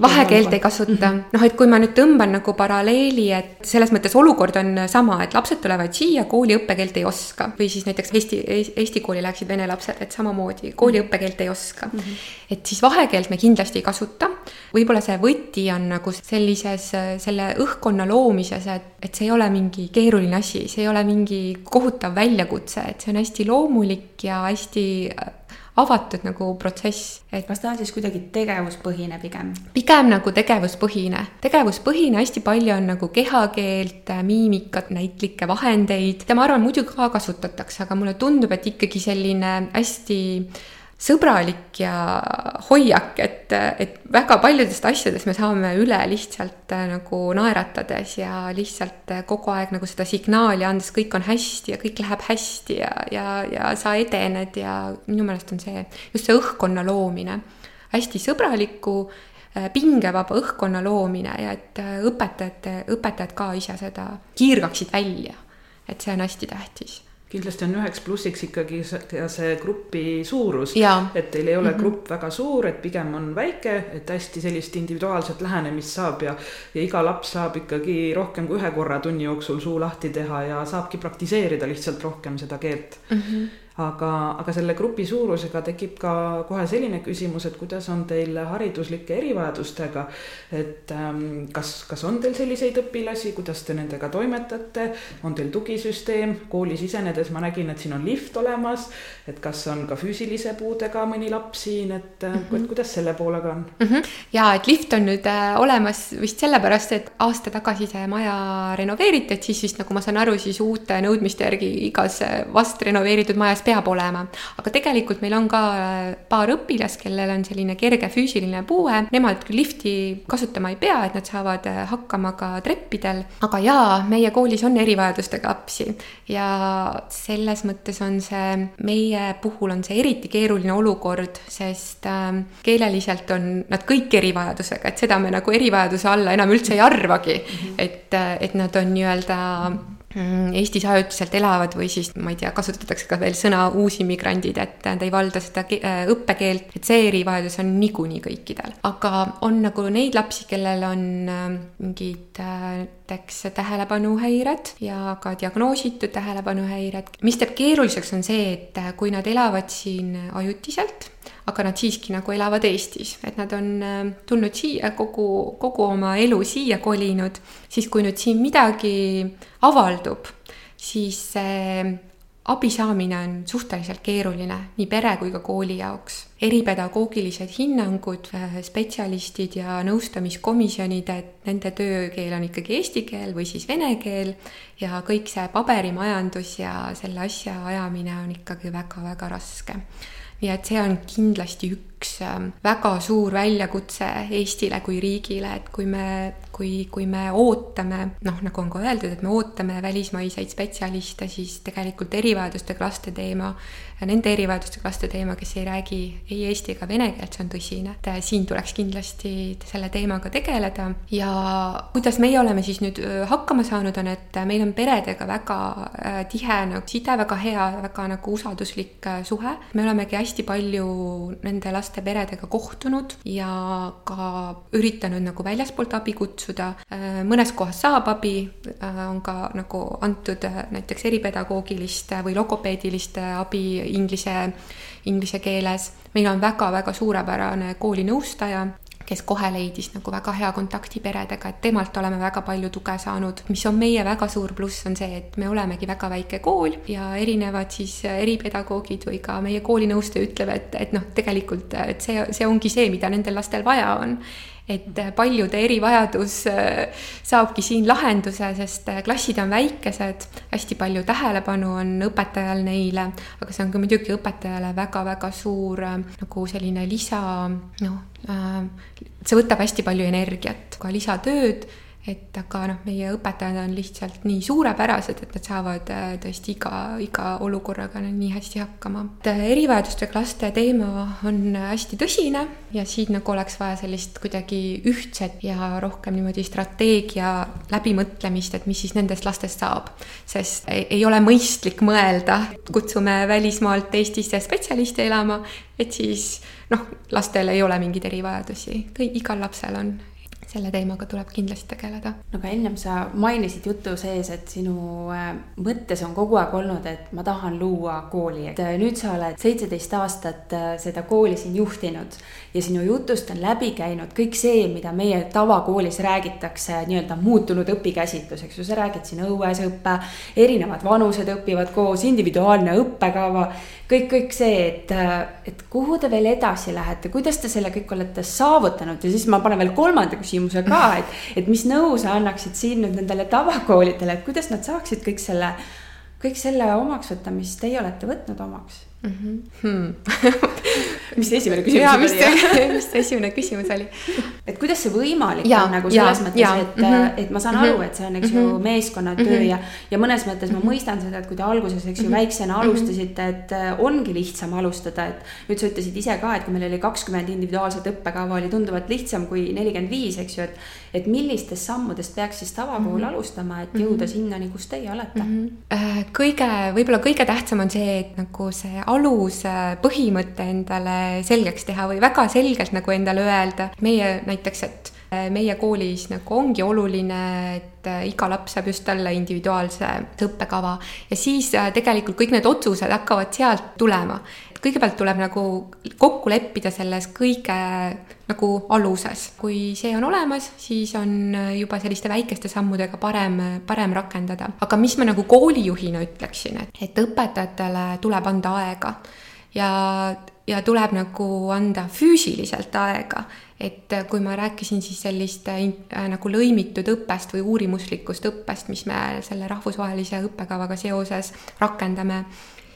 vahekeelt ei kasuta -hmm., noh, et kui ma nüüd tõmban nagu paralleeli, et selles mõttes olukord on sama, et lapsed tulevad siia, kooli õppekeelt ei oska või siis näiteks Eesti, Eesti kooli läheksid vene lapsed, et samamoodi kooli mhm. õppekeelt ei oska mm. -hmm. et siis vahekeelt me kindlasti ei kasuta. võib-olla see võti on nagu sellises, selle õhkkonna loomises, et, et see ei ole mingi keeruline asi, see ei ole mingi kohutav väljakutse, et see on hästi loomulik ja hästi avatud nagu protsess, et kas ta on siis kuidagi tegevuspõhine pigem? pigem nagu tegevuspõhine. tegevuspõhine, hästi palju on nagu kehakeelt, miimikat, näitlikke vahendeid, ma arvan, muidugi ka kasutatakse, aga mulle tundub, et ikkagi selline hästi sõbralik ja hoiak, et, et väga paljudest asjadest me saame üle lihtsalt äh, nagu naeratades ja lihtsalt äh, kogu aeg nagu seda signaali andes, kõik on hästi ja kõik läheb hästi ja, ja, ja sa edened ja minu meelest on see just see õhkkonna loomine, hästi sõbraliku äh, pingevaba õhkkonna loomine ja et õpetajate, õpetajad ka ise seda kiirgaksid välja. et see on hästi tähtis kindlasti on üheks plussiks ikkagi see, see grupi suurus, et teil ei ole mm -hmm. grupp väga suur, et pigem on väike, et hästi sellist individuaalset lähenemist saab ja, ja iga laps saab ikkagi rohkem kui ühe korra tunni jooksul suu lahti teha ja saabki praktiseerida lihtsalt rohkem seda keelt mm. -hmm aga, aga selle grupi suurusega tekib ka kohe selline küsimus, et kuidas on teil hariduslike erivajadustega. et ähm, kas, kas on teil selliseid õpilasi, kuidas te nendega toimetate, on teil tugisüsteem, kooli sisenedes ma nägin, et siin on lift olemas. et kas on ka füüsilise puudega mõni laps siin, et mm -hmm. kuidas selle poolega on mm? -hmm. ja et lift on nüüd äh, olemas vist sellepärast, et aasta tagasi see maja renoveeriti, et siis vist nagu ma saan aru, siis uute nõudmiste järgi igas äh, vast renoveeritud majas peab olema. aga tegelikult meil on ka äh, paar õpilast, kellel on selline kerge füüsiline puue, nemad küll lifti kasutama ei pea, et nad saavad äh, hakkama ka treppidel, aga jaa, meie koolis on erivajadustega lapsi. Ja selles mõttes on see, meie puhul on see eriti keeruline olukord, sest äh, keeleliselt on nad kõik erivajadusega, et seda me nagu erivajaduse alla enam üldse ei arvagi. -hmm. et, äh, et nad on nii-öelda Eestis ajutiselt elavad või siis ma ei tea, kasutatakse ka veel sõna uusimmigrandid, et ta ei valda seda äh, õppekeelt, et see erivajadus on niikuinii kõikidel. aga on nagu neid lapsi, kellel on äh, mingid äh, näiteks tähelepanuhäired ja ka diagnoositud tähelepanuhäired. mis teeb keeruliseks, on see, et kui nad elavad siin ajutiselt aga nad siiski nagu elavad Eestis, et nad on äh, tulnud siia kogu, kogu oma elu siia kolinud, siis kui nüüd siin midagi avaldub, siis see abi saamine on suhteliselt keeruline nii pere kui ka kooli jaoks. eripedagoogilised hinnangud, äh, spetsialistid ja nõustamiskomisjonid, et nende töökeel on ikkagi eesti keel või siis vene keel ja kõik see paberimajandus ja selle asja ajamine on ikkagi väga-väga raske nii et see on kindlasti üks ähm, väga suur väljakutse Eestile kui riigile, et kui me, kui, kui me ootame, noh, nagu on ka öeldud, et me ootame välismaiseid spetsialiste, siis tegelikult erivajadustega laste teema nende erivajadustega laste teema, kes ei räägi ei eesti ega vene keelt, see on tõsine. et äh, siin tuleks kindlasti selle teemaga tegeleda ja kuidas meie oleme siis nüüd äh, hakkama saanud, on, et äh, meil on peredega väga tihe nagu side, väga hea, väga nagu usalduslik suhe. me olemegi hästi palju nende laste peredega kohtunud ja ka üritanud nagu väljaspoolt abi kutsuda. mõnes kohas saab abi, on ka nagu antud näiteks eripedagoogilist või logopeedilist abi inglise, inglise keeles. meil on väga-väga suurepärane koolinõustaja, kes kohe leidis nagu väga hea kontakti peredega, et temalt oleme väga palju tuge saanud. mis on meie väga suur pluss, on see, et me olemegi väga väike kool ja erinevad siis eripedagoogid või ka meie koolinõustaja ütleb, et, et noh, tegelikult, et see, see ongi see, mida nendel lastel vaja on et paljude erivajadus äh, saabki siin lahenduse, sest äh, klassid on väikesed, hästi palju tähelepanu on õpetajal neile, aga see on ka muidugi õpetajale väga-väga suur äh, nagu selline lisa, noh, see võtab hästi palju energiat, ka lisatööd et aga noh, meie õpetajad on lihtsalt nii suurepärased, et nad saavad äh, tõesti iga, iga olukorraga nii hästi hakkama. Äh, erivajadustega laste teema on hästi tõsine ja siin nagu oleks vaja sellist kuidagi ühtset ja rohkem niimoodi strateegia läbimõtlemist, et mis siis nendest lastest saab. sest ei ole mõistlik mõelda, kutsume välismaalt Eestisse spetsialiste elama, et siis noh, lastel ei ole mingeid erivajadusi, igal lapsel on selle teemaga tuleb kindlasti tegeleda. no aga ennem sa mainisid jutu sees, et sinu äh, mõttes on kogu aeg olnud, et ma tahan luua kooli, et äh, nüüd sa oled seitseteist aastat äh, seda kooli siin juhtinud ja sinu jutust on läbi käinud kõik see, mida meie tavakoolis räägitakse, nii-öelda muutunud õpikäsitlus, eks ju, sa räägid siin õuesõppe, erinevad vanused õpivad koos, individuaalne õppekava kõik, kõik see, et, et kuhu te veel edasi lähete, kuidas te selle kõik olete saavutanud? Ja siis ma panen veel kolmanda küsimuse ka, et, et mis nõu sa annaksid siin nüüd nendele tavakoolidele, et kuidas nad saaksid kõik selle, kõik selle omaks võtta, mis teie olete võtnud omaks mm? -hmm. Mis esimene küsimus ja, oli? mis see esimene küsimus oli? et kuidas see võimalik ja, on nagu selles ja, mõttes, et mm, -hmm. et ma saan aru, et see on, eks mm -hmm. ju, meeskonnatöö mm -hmm. ja, ja mõnes mõttes ma mõistan seda, et kui te alguses, eks ju, väiksena alustasite, et äh, ongi lihtsam alustada, et nüüd sa ütlesid ise ka, et kui meil oli kakskümmend individuaalset õppekava, oli tunduvalt lihtsam kui nelikümmend viis, eks ju, et et millistest sammudest peaks siis tavakool mm -hmm. alustama, et jõuda sinnani, kus teie olete mm? -hmm. kõige, võib-olla kõige tähtsam on see, et nagu see aluspõhimõte endale selgeks teha või väga selgelt nagu endale öelda. meie näiteks, et äh, meie koolis nagu ongi oluline, et äh, iga laps saab just talle individuaalse õppekava ja siis äh, tegelikult kõik need otsused hakkavad sealt tulema. Kõigepealt tuleb nagu kokku leppida selles kõige nagu aluses. kui see on olemas, siis on juba selliste väikeste sammudega parem, parem rakendada. aga mis ma nagu koolijuhina ütleksin, et, et õpetajatele tuleb anda aega ja, ja tuleb nagu anda füüsiliselt aega. et kui ma rääkisin siis sellist äh, nagu lõimitud õppest või uurimuslikust õppest, mis me selle rahvusvahelise õppekavaga seoses rakendame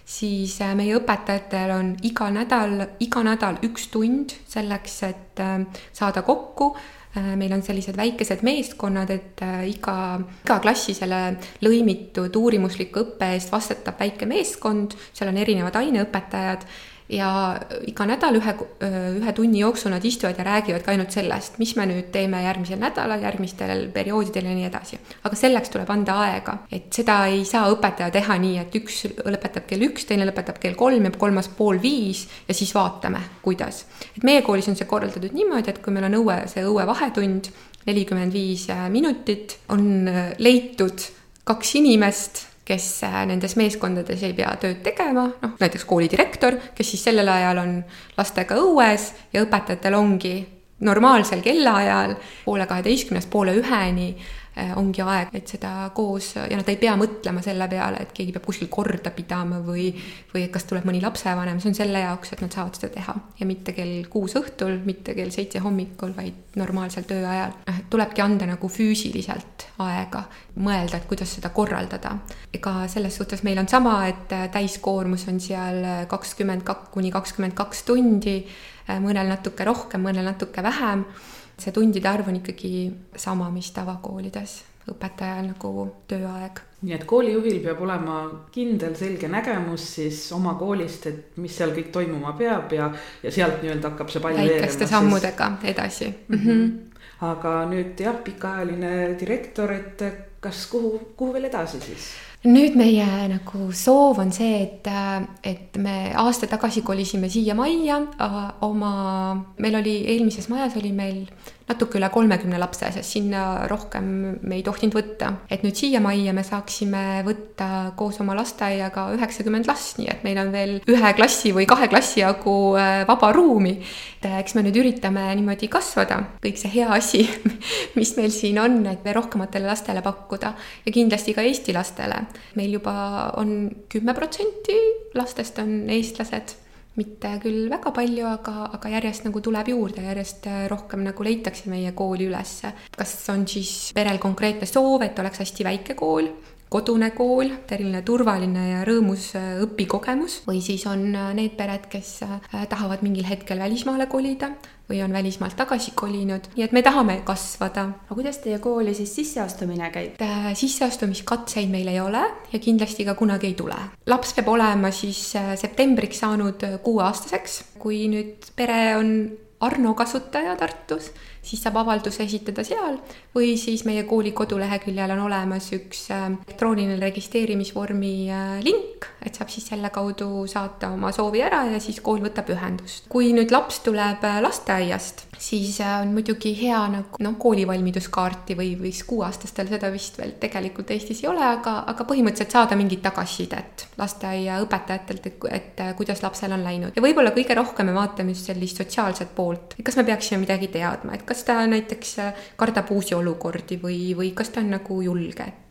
siis äh, meie õpetajatel on iga nädal, iga nädal üks tund selleks, et äh, saada kokku. Äh, meil on sellised väikesed meeskonnad, et iga, iga klassi selle lõimitud uurimusliku õppe eest vastutab väike meeskond, seal on erinevad aineõpetajad ja iga nädal ühe, ühe tunni jooksul nad istuvad ja räägivad ka ainult sellest, mis me nüüd teeme järgmisel nädalal, järgmistel perioodidel ja nii edasi. aga selleks tuleb anda aega, et seda ei saa õpetaja teha nii, et üks lõpetab kell üks, teine lõpetab kell kolm ja kolmas pool viis ja siis vaatame, kuidas. et meie koolis on see korraldatud niimoodi, et kui meil on õue, see õuevahetund, nelikümmend viis minutit, on leitud kaks inimest kes äh, nendes meeskondades ei pea tööd tegema, noh näiteks koolidirektor, kes siis sellel ajal on lastega õues ja õpetajatel ongi normaalsel kellaajal poole kaheteistkümnest poole üheni ongi aeg, et seda koos ja nad ei pea mõtlema selle peale, et keegi peab kuskil korda pidama või, või kas tuleb mõni lapsevanem, see on selle jaoks, et nad saavad seda teha ja mitte kell kuus õhtul, mitte kell seitse hommikul, vaid normaalsel tööajal. noh, et tulebki anda nagu füüsiliselt aega mõelda, et kuidas seda korraldada. ega selles suhtes meil on sama, et äh, täiskoormus on seal kakskümmend kaks kuni kakskümmend kaks tundi, mõnel natuke rohkem, mõnel natuke vähem see tundide arv on ikkagi sama, mis tavakoolides, õpetajal nagu tööaeg. nii et koolijuhil peab olema kindel selge nägemus siis oma koolist, et mis seal kõik toimuma peab ja, ja sealt nii-öelda hakkab see pall veerema. väikeste sammudega siis... edasi mm. -hmm. aga nüüd jah, pikaajaline direktor, et kas kuhu, kuhu veel edasi siis? Nüüd meie nagu soov on see, et, et me aasta tagasi kolisime siia majja oma, meil oli eelmises majas oli meil natuke üle kolmekümne lapse, sest sinna rohkem me ei tohtinud võtta. et nüüd siia majja me saaksime võtta koos oma lasteaiaga üheksakümmend last, nii et meil on veel ühe klassi või kahe klassi jagu äh, vaba ruumi. et eks me nüüd üritame niimoodi kasvada, kõik see hea asi, mis meil siin on, et rohkematele lastele pakkuda ja kindlasti ka Eesti lastele meil juba on kümme protsenti lastest on eestlased, mitte küll väga palju, aga, aga järjest nagu tuleb juurde, järjest rohkem nagu leitakse meie kooli ülesse. kas on siis perel konkreetne soov, et oleks hästi väike kool, kodune kool, selline turvaline ja rõõmus õpikogemus või siis on need pered, kes tahavad mingil hetkel välismaale kolida või on välismaalt tagasi kolinud, nii et me tahame kasvada. aga kuidas teie kooli siis sisseastumine käib? Äh, sisseastumiskatseid meil ei ole ja kindlasti ka kunagi ei tule. laps peab olema siis äh, septembriks saanud kuueaastaseks, kui nüüd pere on Arno kasutaja Tartus, siis saab avalduse esitada seal. Või siis meie kooli koduleheküljel on olemas üks äh, elektrooniline registreerimisvormi link, et saab siis selle kaudu saata oma soovi ära ja siis kool võtab ühendust. kui nüüd laps tuleb lasteaiast, siis äh, on muidugi hea nagu noh, koolivalmiduskaarti või, või siis kuueaastastel seda vist veel tegelikult Eestis ei ole, aga, aga põhimõtteliselt saada mingit tagasisidet lasteaiaõpetajatelt, et, et äh, kuidas lapsel on läinud. ja võib-olla kõige rohkem me vaatame just sellist sotsiaalset poolt, et kas me peaksime midagi teadma, et kas ta näiteks äh, kardab uusi olukordi või, või kas ta on nagu julge, et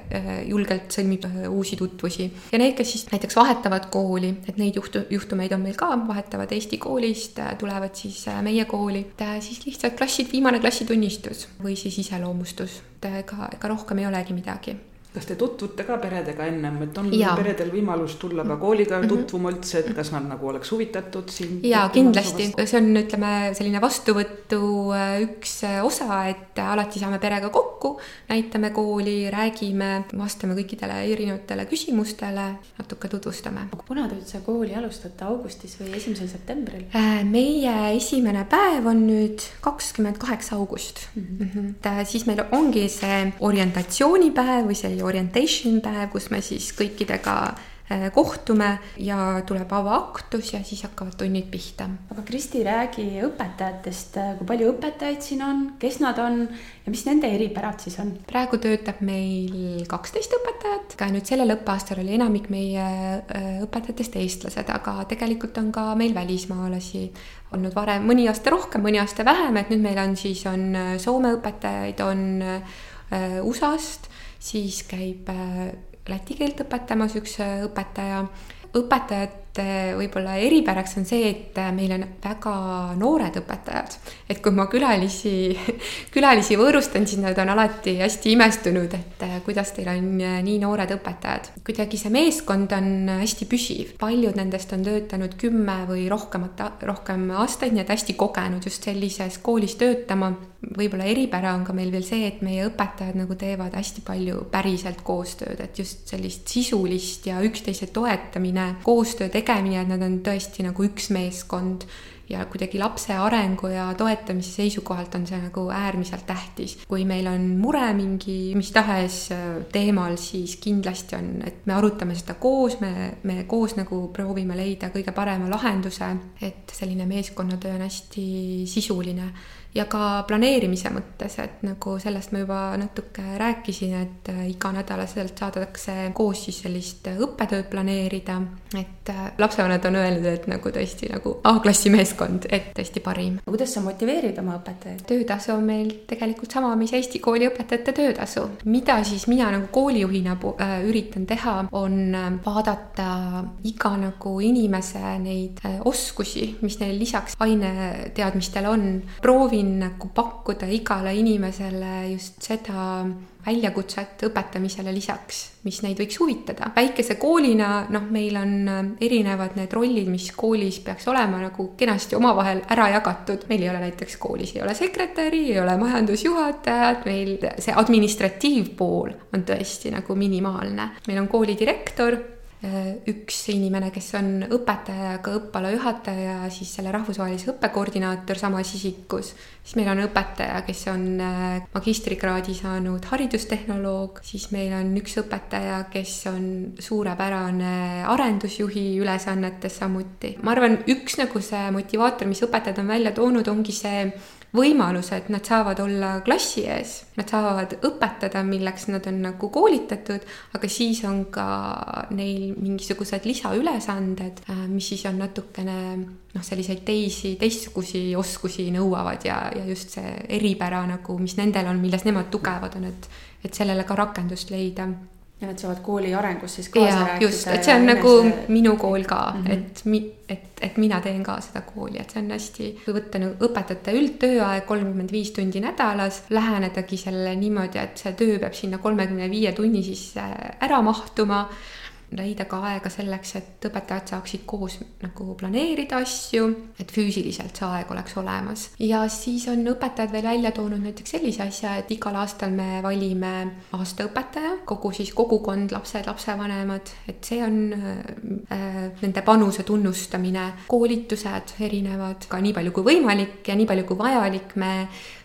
julgelt sõlmib uusi tutvusi. ja need, kes siis näiteks vahetavad kooli, et neid juhtu, juhtumeid on meil ka, vahetavad Eesti koolist, tulevad siis meie kooli, siis lihtsalt klassid, viimane klassitunnistus või siis iseloomustus, et ega, ega rohkem ei olegi midagi kas te tutvute ka peredega ennem, et on ja. peredel võimalus tulla ka kooliga mm -hmm. tutvuma üldse, et kas nad nagu oleks huvitatud siin? jaa, kindlasti, see on, ütleme, selline vastuvõtu äh, üks äh, osa, et alati saame perega kokku, näitame kooli, räägime, vastame kõikidele erinevatele küsimustele, natuke tutvustame. kuna te üldse kooli alustate, augustis või esimesel septembril? Äh, meie esimene päev on nüüd kakskümmend kaheksa august mm. -hmm. et siis meil ongi see orientatsioonipäev või see orientation päev, kus me siis kõikidega äh, kohtume ja tuleb avaaktus ja siis hakkavad tunnid pihta. aga Kristi, räägi õpetajatest, kui palju õpetajaid siin on, kes nad on ja mis nende eripärad siis on? praegu töötab meil kaksteist õpetajat, ka nüüd sellel õppeaastal oli enamik meie äh, õpetajatest eestlased, aga tegelikult on ka meil välismaalasi olnud varem, mõni aasta rohkem, mõni aasta vähem, et nüüd meil on siis, on äh, Soome õpetajaid, on USA-st siis käib äh, läti keelt õpetamas üks äh, õpetaja. õpetajate võib-olla eripäraks on see, et äh, meil on väga noored õpetajad. et kui ma külalisi, külalisi võõrustan, siis nad on alati hästi imestunud, et kuidas teil on nii noored õpetajad. kuidagi see meeskond on hästi püsiv, paljud nendest on töötanud kümme või rohkemat, rohkem aastaid, nii et hästi kogenud just sellises koolis töötama võib-olla eripära on ka meil veel see, et meie õpetajad nagu teevad hästi palju päriselt koostööd, et just sellist sisulist ja üksteise toetamine, koostöö tegemine, et nad on tõesti nagu üks meeskond ja kuidagi lapse arengu ja toetamise seisukohalt on see nagu äärmiselt tähtis. kui meil on mure mingi mis tahes äh, teemal, siis kindlasti on, et me arutame seda koos, me, me koos nagu proovime leida kõige parema lahenduse, et selline meeskonnatöö on hästi sisuline ja ka planeerimise mõttes, et nagu sellest ma juba natuke rääkisin, et äh, iganädalaselt saadakse koos siis sellist õppetööd planeerida, et äh, lapsevanemad on öelnud, et nagu tõesti nagu A-klassi meeskond, et tõesti parim. kuidas sa motiveerid oma õpetajaid? töötasu on meil tegelikult sama, mis Eesti kooli õpetajate töötasu. mida siis mina nagu koolijuhina äh, üritan teha, on vaadata iga nagu inimese neid oskusi, mis neil lisaks aineteadmistele on, proovin proovin nagu pakkuda igale inimesele just seda väljakutset õpetamisele lisaks, mis neid võiks huvitada. väikese koolina, noh, meil on äh, erinevad need rollid, mis koolis peaks olema nagu kenasti omavahel ära jagatud. meil ei ole näiteks koolis ei ole sekretäri, ei ole majandusjuhatajat, meil see administratiivpool on tõesti nagu minimaalne. meil on koolidirektor Äh, üks inimene, kes on õpetaja ja ka õppealajuhataja ja siis selle rahvusvahelise õppekoordinaator samas isikus. siis meil on õpetaja, kes on äh, magistrikraadi saanud haridustehnoloog, siis meil on üks õpetaja, kes on suurepärane arendusjuhi ülesannetes samuti. ma arvan, üks nagu see motivaator, mis õpetajad on välja toonud, ongi see võimalused, nad saavad olla klassi ees, nad saavad õpetada, milleks nad on nagu koolitatud, aga siis on ka neil mingisugused lisaülesanded, äh, mis siis on natukene noh, selliseid teisi, teistsugusi oskusi nõuavad ja, ja just see eripära nagu, mis nendel on, milles nemad tugevad on, et, et sellele ka rakendust leida ja nad saavad kooli arengus siis kaasa rääkida. just, et see on nagu nagu minu kool ka mm, -hmm. et mi-, et, et mina teen ka seda kooli, et see on hästi, kui võtta nagu õpetajate üldtööaeg kolmkümmend viis tundi nädalas, lähenedagi sellele niimoodi, et see töö peab sinna kolmekümne viie tunni sisse ära mahtuma leida ka aega selleks, et õpetajad saaksid koos nagu planeerida asju, et füüsiliselt see aeg oleks olemas. ja siis on õpetajad veel välja toonud näiteks sellise asja, et igal aastal me valime aastaõpetaja, kogu siis kogukond, lapsed, lapsevanemad, et see on äh, nende panuse tunnustamine, koolitused erinevad ka nii palju kui võimalik ja nii palju kui vajalik, me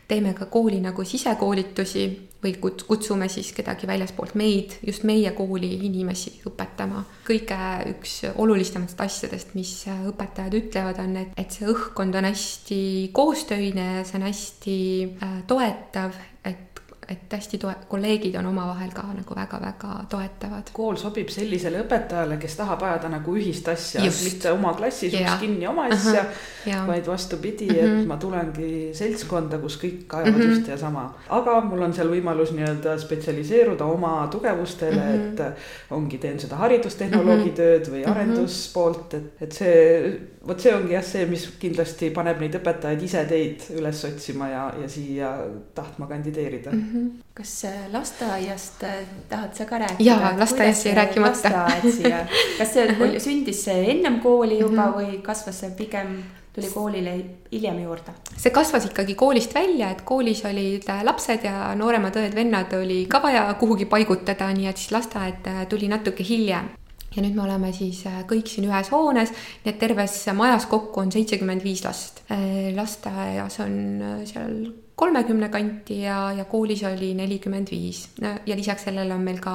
teeme ka kooli nagu sisekoolitusi või kutsume siis kedagi väljaspoolt meid, just meie kooli inimesi õpetama. kõige üks olulisematest asjadest, mis õpetajad ütlevad, on, et, et see õhkkond on hästi koostöine see on hästi äh, toetav, et et hästi toe-, kolleegid on omavahel ka nagu väga-väga toetavad. kool sobib sellisele õpetajale, kes tahab ajada nagu ühist asja, mitte oma klassis uks kinni oma asja uh, -huh. vaid vastupidi uh, -huh. et mhm. ma tulengi seltskonda, kus kõik ajavad mhm. -huh. ühte ja sama. aga mul on seal võimalus nii-öelda spetsialiseeruda oma tugevustele uh, -huh. et ongi, teen seda haridustehnoloogi uh -huh. tööd või arenduspoolt, et, et see, vot see ongi jah, see, mis kindlasti paneb neid õpetajaid ise teid üles otsima ja, ja siia tahtma kandideerida mm. -hmm. kas äh, lasteaiast äh, tahad sa ka rääkida? jaa, lasteaiast jäi rääkimata. kas see sündis see ennem kooli juba mm -hmm. või kasvas see pigem tuli koolile hiljem juurde? see kasvas ikkagi koolist välja, et koolis olid äh, lapsed ja nooremad õed-vennad oli ka vaja kuhugi paigutada, nii et siis lasteaed tuli natuke hiljem ja nüüd me oleme siis äh, kõik siin ühes hoones, nii et terves majas kokku on seitsekümmend viis last. Äh, lasteaias on äh, seal kolmekümne kanti ja, ja koolis oli nelikümmend viis ja lisaks sellele on meil ka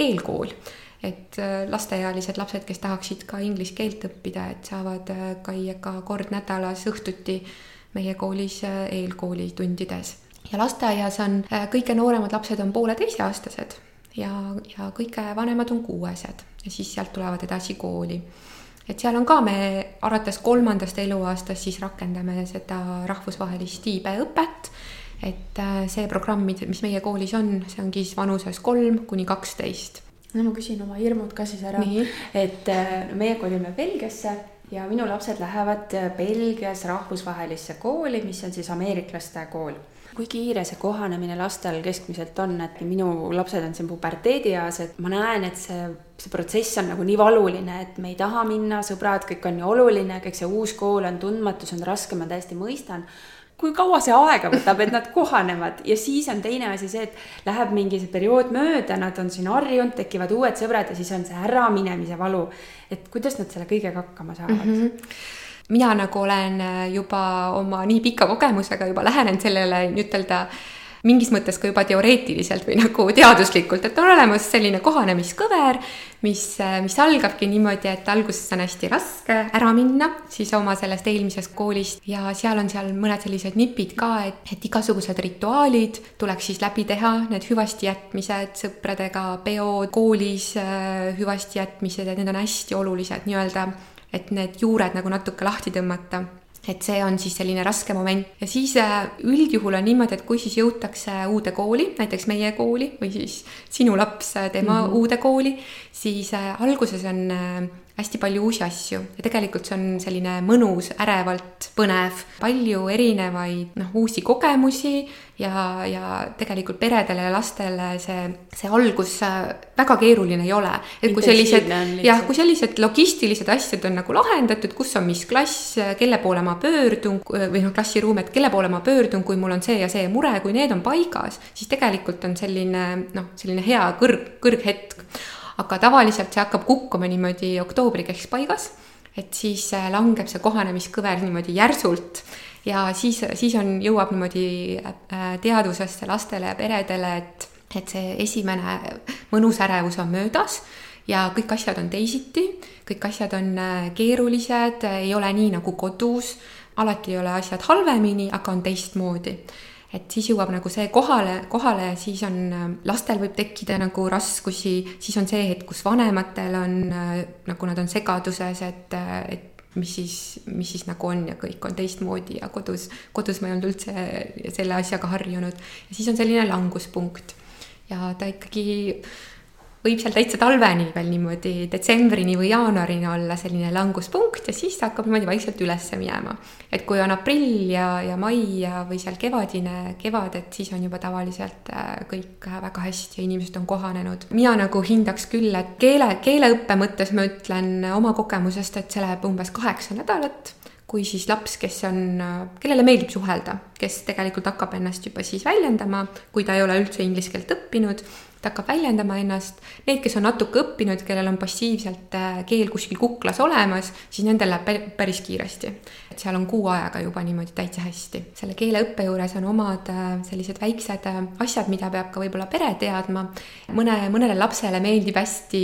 eelkool et lasteealised lapsed, kes tahaksid ka inglise keelt õppida, et saavad käia ka kord nädalas õhtuti meie koolis eelkooli tundides. ja lasteaias on kõige nooremad lapsed on pooleteiseaastased ja, ja kõige vanemad on kuuesed ja siis sealt tulevad edasi kooli. et seal on ka, me alates kolmandast eluaastast siis rakendame seda rahvusvahelist iibeõpet, et äh, see programm, mis meie koolis on, see ongi siis vanuses kolm kuni kaksteist. no ma küsin oma hirmud ka siis ära, et äh, meie kolime Belgiasse ja minu lapsed lähevad äh, Belgias rahvusvahelisse kooli, mis on siis ameeriklaste kool kui kiire see kohanemine lastel keskmiselt on, et minu lapsed on siin puberteedieas, et ma näen, et see, see protsess on nagu nii valuline, et me ei taha minna, sõbrad, kõik on nii oluline, kõik see uus kool on tundmatus, on raske, ma täiesti mõistan kui kaua see aega võtab, et nad kohanevad ja siis on teine asi see, et läheb mingi see periood mööda, nad on siin harjunud, tekivad uued sõbrad ja siis on see äraminemise valu. et kuidas nad selle kõigega hakkama saavad mm? -hmm mina nagu olen äh, juba oma nii pika kogemusega juba lähenenud sellele nii-ütelda mingis mõttes ka juba teoreetiliselt või nagu teaduslikult, et on olemas selline kohanemiskõver, mis, äh, mis algabki niimoodi, et alguses on hästi raske ära minna siis oma sellest eelmisest koolist ja seal on seal mõned sellised nipid ka, et, et igasugused rituaalid tuleks siis läbi teha, need hüvasti jätmised sõpradega, peod koolis, äh, hüvasti jätmised, et need on hästi olulised nii-öelda et need juured nagu natuke lahti tõmmata et see on siis selline raske moment ja siis äh, üldjuhul on niimoodi, et kui siis jõutakse uude kooli, näiteks meie kooli või siis sinu laps äh, tema mm -hmm. uude kooli, siis äh, alguses on hästi palju uusi asju. Ja tegelikult see on selline mõnus, ärevalt põnev, palju erinevaid noh, uusi kogemusi ja, ja tegelikult peredele ja lastele see, see algus äh, väga keeruline ei ole. et kui sellised, jah, kui sellised logistilised asjad on nagu lahendatud, kus on mis klass, kelle poole ma pöördun või noh, klassiruum, et kelle poole ma pöördun, kui mul on see ja see mure, kui need on paigas, siis tegelikult on selline noh, selline hea kõrg, kõrghetk aga tavaliselt see hakkab kukkuma niimoodi oktoobri keskpaigas, et siis äh, langeb see kohanemiskõver niimoodi järsult ja siis, siis on, jõuab niimoodi äh, teadvusesse lastele ja peredele, et, et see esimene mõnus ärevus on möödas ja kõik asjad on teisiti, kõik asjad on äh, keerulised, ei ole nii nagu kodus, alati ei ole asjad halvemini, aga on teistmoodi et siis jõuab nagu see kohale, kohale siis on, äh, lastel võib tekkida nagu raskusi, siis on see hetk, kus vanematel on äh, nagu nad on segaduses, et, äh, et mis siis, mis siis nagu on ja kõik on teistmoodi ja kodus, kodus ma ei olnud üldse selle asjaga harjunud. ja siis on selline languspunkt ja ta ikkagi võib seal täitsa talveni veel niimoodi detsembrini või jaanuarini olla selline languspunkt ja siis hakkab niimoodi vaikselt üles minema. et kui on aprill ja, ja mai ja, või seal kevadine kevad, et siis on juba tavaliselt äh, kõik väga hästi ja inimesed on kohanenud. mina nagu hindaks küll, et keele, keeleõppe mõttes ma ütlen oma kogemusest, et see läheb umbes kaheksa nädalat kui siis laps, kes on, kellele meeldib suhelda, kes tegelikult hakkab ennast juba siis väljendama, kui ta ei ole üldse inglise keelt õppinud ta hakkab väljendama ennast, need, kes on natuke õppinud, kellel on passiivselt äh, keel kuskil kuklas olemas, siis nendel läheb päris kiiresti. et seal on kuu ajaga juba niimoodi täitsa hästi. selle keeleõppe juures on omad äh, sellised väiksed äh, asjad, mida peab ka võib-olla pere teadma. mõne, mõnele lapsele meeldib hästi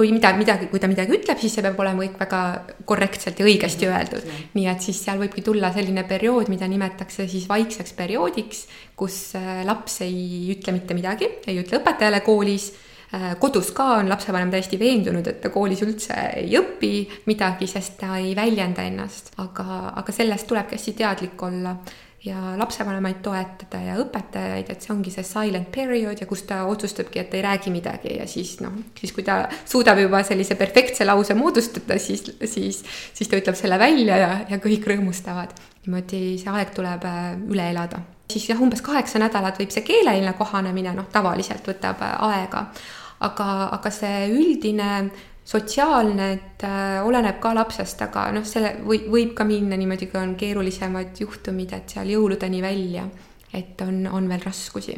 kui mida, midagi, kui ta midagi ütleb, siis see peab olema kõik väga korrektselt ja õigesti öeldud. nii et siis seal võibki tulla selline periood, mida nimetatakse siis vaikseks perioodiks, kus äh, laps ei ütle mitte midagi, ei ütle õpetajale koolis Äh, kodus ka on lapsevanem täiesti veendunud, et ta koolis üldse ei õpi midagi, sest ta ei väljenda ennast, aga, aga sellest tulebki hästi teadlik olla ja lapsevanemaid toetada ja õpetajaid, et see ongi see silent period ja kus ta otsustabki, et ei räägi midagi ja siis noh, siis kui ta suudab juba sellise perfektse lause moodustada, siis, siis, siis ta ütleb selle välja ja, ja kõik rõõmustavad. niimoodi see aeg tuleb äh, üle elada. siis jah, umbes kaheksa nädalat võib see keeleline kohanemine, noh, tavaliselt võtab äh, aega aga, aga see üldine sotsiaalne, et äh, oleneb ka lapsest, aga noh, selle või võib ka minna niimoodi, kui on keerulisemad juhtumid, et seal jõuludeni välja, et on, on veel raskusi.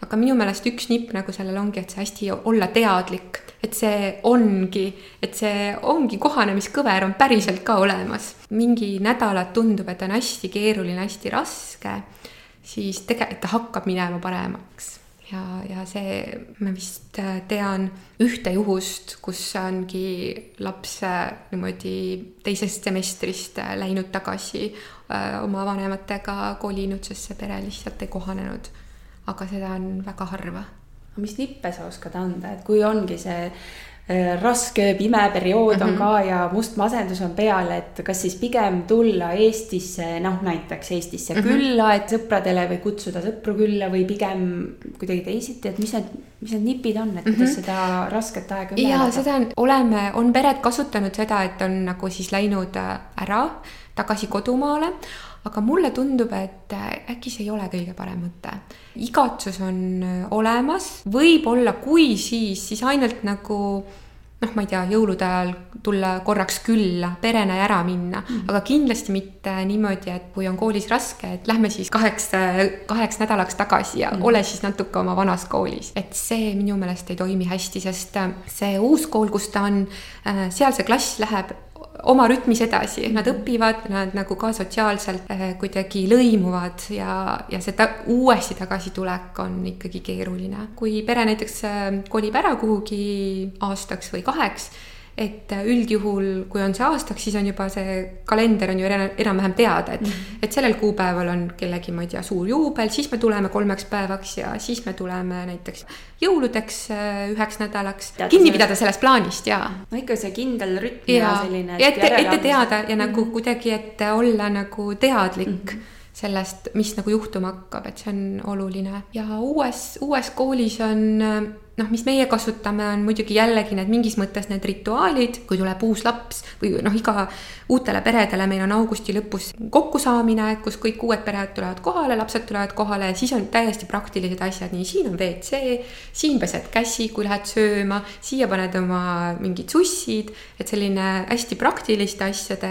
aga minu meelest üks nipp nagu sellel ongi, et see hästi olla teadlik, et see ongi, et see ongi kohanemiskõver on päriselt ka olemas. mingi nädalad tundub, et on hästi keeruline, hästi raske, siis tegelikult ta hakkab minema paremaks ja, ja see, ma vist äh, tean ühte juhust, kus ongi laps äh, niimoodi teisest semestrist äh, läinud tagasi oma vanematega kolinud, sest see pere lihtsalt ei kohanenud. aga seda on väga harva. mis nippe sa oskad anda, et kui ongi see Äh, raske pime periood mm -hmm. on mhm. ka ja must masendus on peal, et kas siis pigem tulla Eestisse, noh näiteks Eestisse mm -hmm. külla, et sõpradele või kutsuda sõpru külla või pigem kuidagi teisiti, et mis need, mis need nipid on, et kuidas mm -hmm. seda rasket aega üle elada? seda on, oleme, on pered kasutanud seda, et on nagu siis läinud äh, ära tagasi kodumaale aga mulle tundub, et äh, äkki see ei ole kõige parem mõte. igatsus on äh, olemas, võib-olla kui siis, siis ainult nagu noh, ma ei tea, jõulude ajal tulla korraks külla, perena ära minna mm, -hmm. aga kindlasti mitte niimoodi, et kui on koolis raske, et lähme siis kaheks, kaheks nädalaks tagasi ja mm -hmm. ole siis natuke oma vanas koolis. et see minu meelest ei toimi hästi, sest äh, see uus kool, kus ta on, seal see klass läheb oma rütmis edasi, nad õpivad, nad nagu ka sotsiaalselt äh, kuidagi lõimuvad ja, ja see ta, uuesti tagasitulek on ikkagi keeruline. kui pere näiteks äh, kolib ära kuhugi aastaks või kaheks et üldjuhul, kui on see aastaks, siis on juba see kalender on ju enam-vähem teada, et mm, -hmm. et sellel kuupäeval on kellegi, ma ei tea, suur juubel, siis me tuleme kolmeks päevaks ja siis me tuleme näiteks jõuludeks äh, üheks nädalaks. kinni pidada sellest plaanist ja. no ikka see kindel rütm ja, ja selline. ja ette, ette teada ja mm -hmm. nagu kuidagi, et olla nagu teadlik mm. -hmm sellest, mis nagu juhtuma hakkab, et see on oluline ja uues, uues koolis on noh, mis meie kasutame, on muidugi jällegi need mingis mõttes need rituaalid, kui tuleb uus laps või noh, iga uutele peredele meil on augusti lõpus kokkusaamine, kus kõik uued pered tulevad kohale, lapsed tulevad kohale ja siis on täiesti praktilised asjad, nii siin on WC, siin pesed käsi, kui lähed sööma, siia paned oma mingid sussid, et selline hästi praktiliste asjade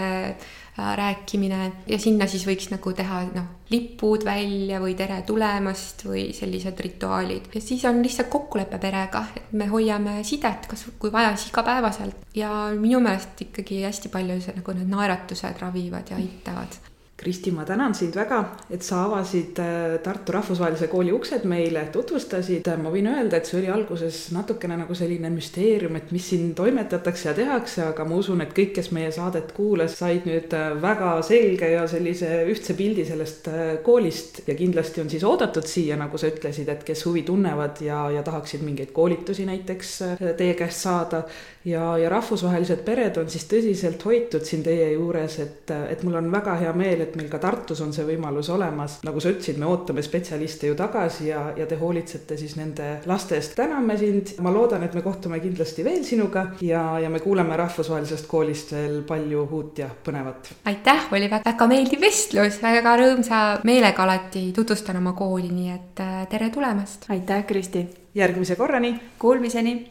rääkimine. Ja sinna siis võiks nagu teha noh, lipud välja või tere tulemast või sellised rituaalid. ja siis on lihtsalt kokkulepe perega, et me hoiame sidet, kas, kui vaja, siis igapäevaselt. Ja minu meelest ikkagi hästi palju see nagu need naeratused ravivad ja aitavad Kristi, ma tänan sind väga, et sa avasid äh, Tartu Rahvusvahelise Kooli uksed meile, tutvustasid. ma võin öelda, et see oli alguses natukene nagu selline müsteerium, et mis siin toimetatakse ja tehakse, aga ma usun, et kõik, kes meie saadet kuulas, said nüüd äh, väga selge ja sellise ühtse pildi sellest äh, koolist ja kindlasti on siis oodatud siia, nagu sa ütlesid, et kes huvi tunnevad ja, ja tahaksid mingeid koolitusi näiteks teie käest saada ja, ja rahvusvahelised pered on siis tõsiselt hoitud siin teie juures, et, et mul on väga hea meel, et meil ka Tartus on see võimalus olemas. nagu sa ütlesid, me ootame spetsialiste ju tagasi ja, ja te hoolitsete siis nende laste eest. täname sind, ma loodan, et me kohtume kindlasti veel sinuga ja, ja me kuuleme rahvusvahelisest koolist veel palju uut ja põnevat. aitäh, oli väga meeldiv vestlus, väga rõõmsa meelega alati tutvustan oma kooli, nii et äh, tere tulemast. aitäh, Kristi. järgmise korrani. Kuulmiseni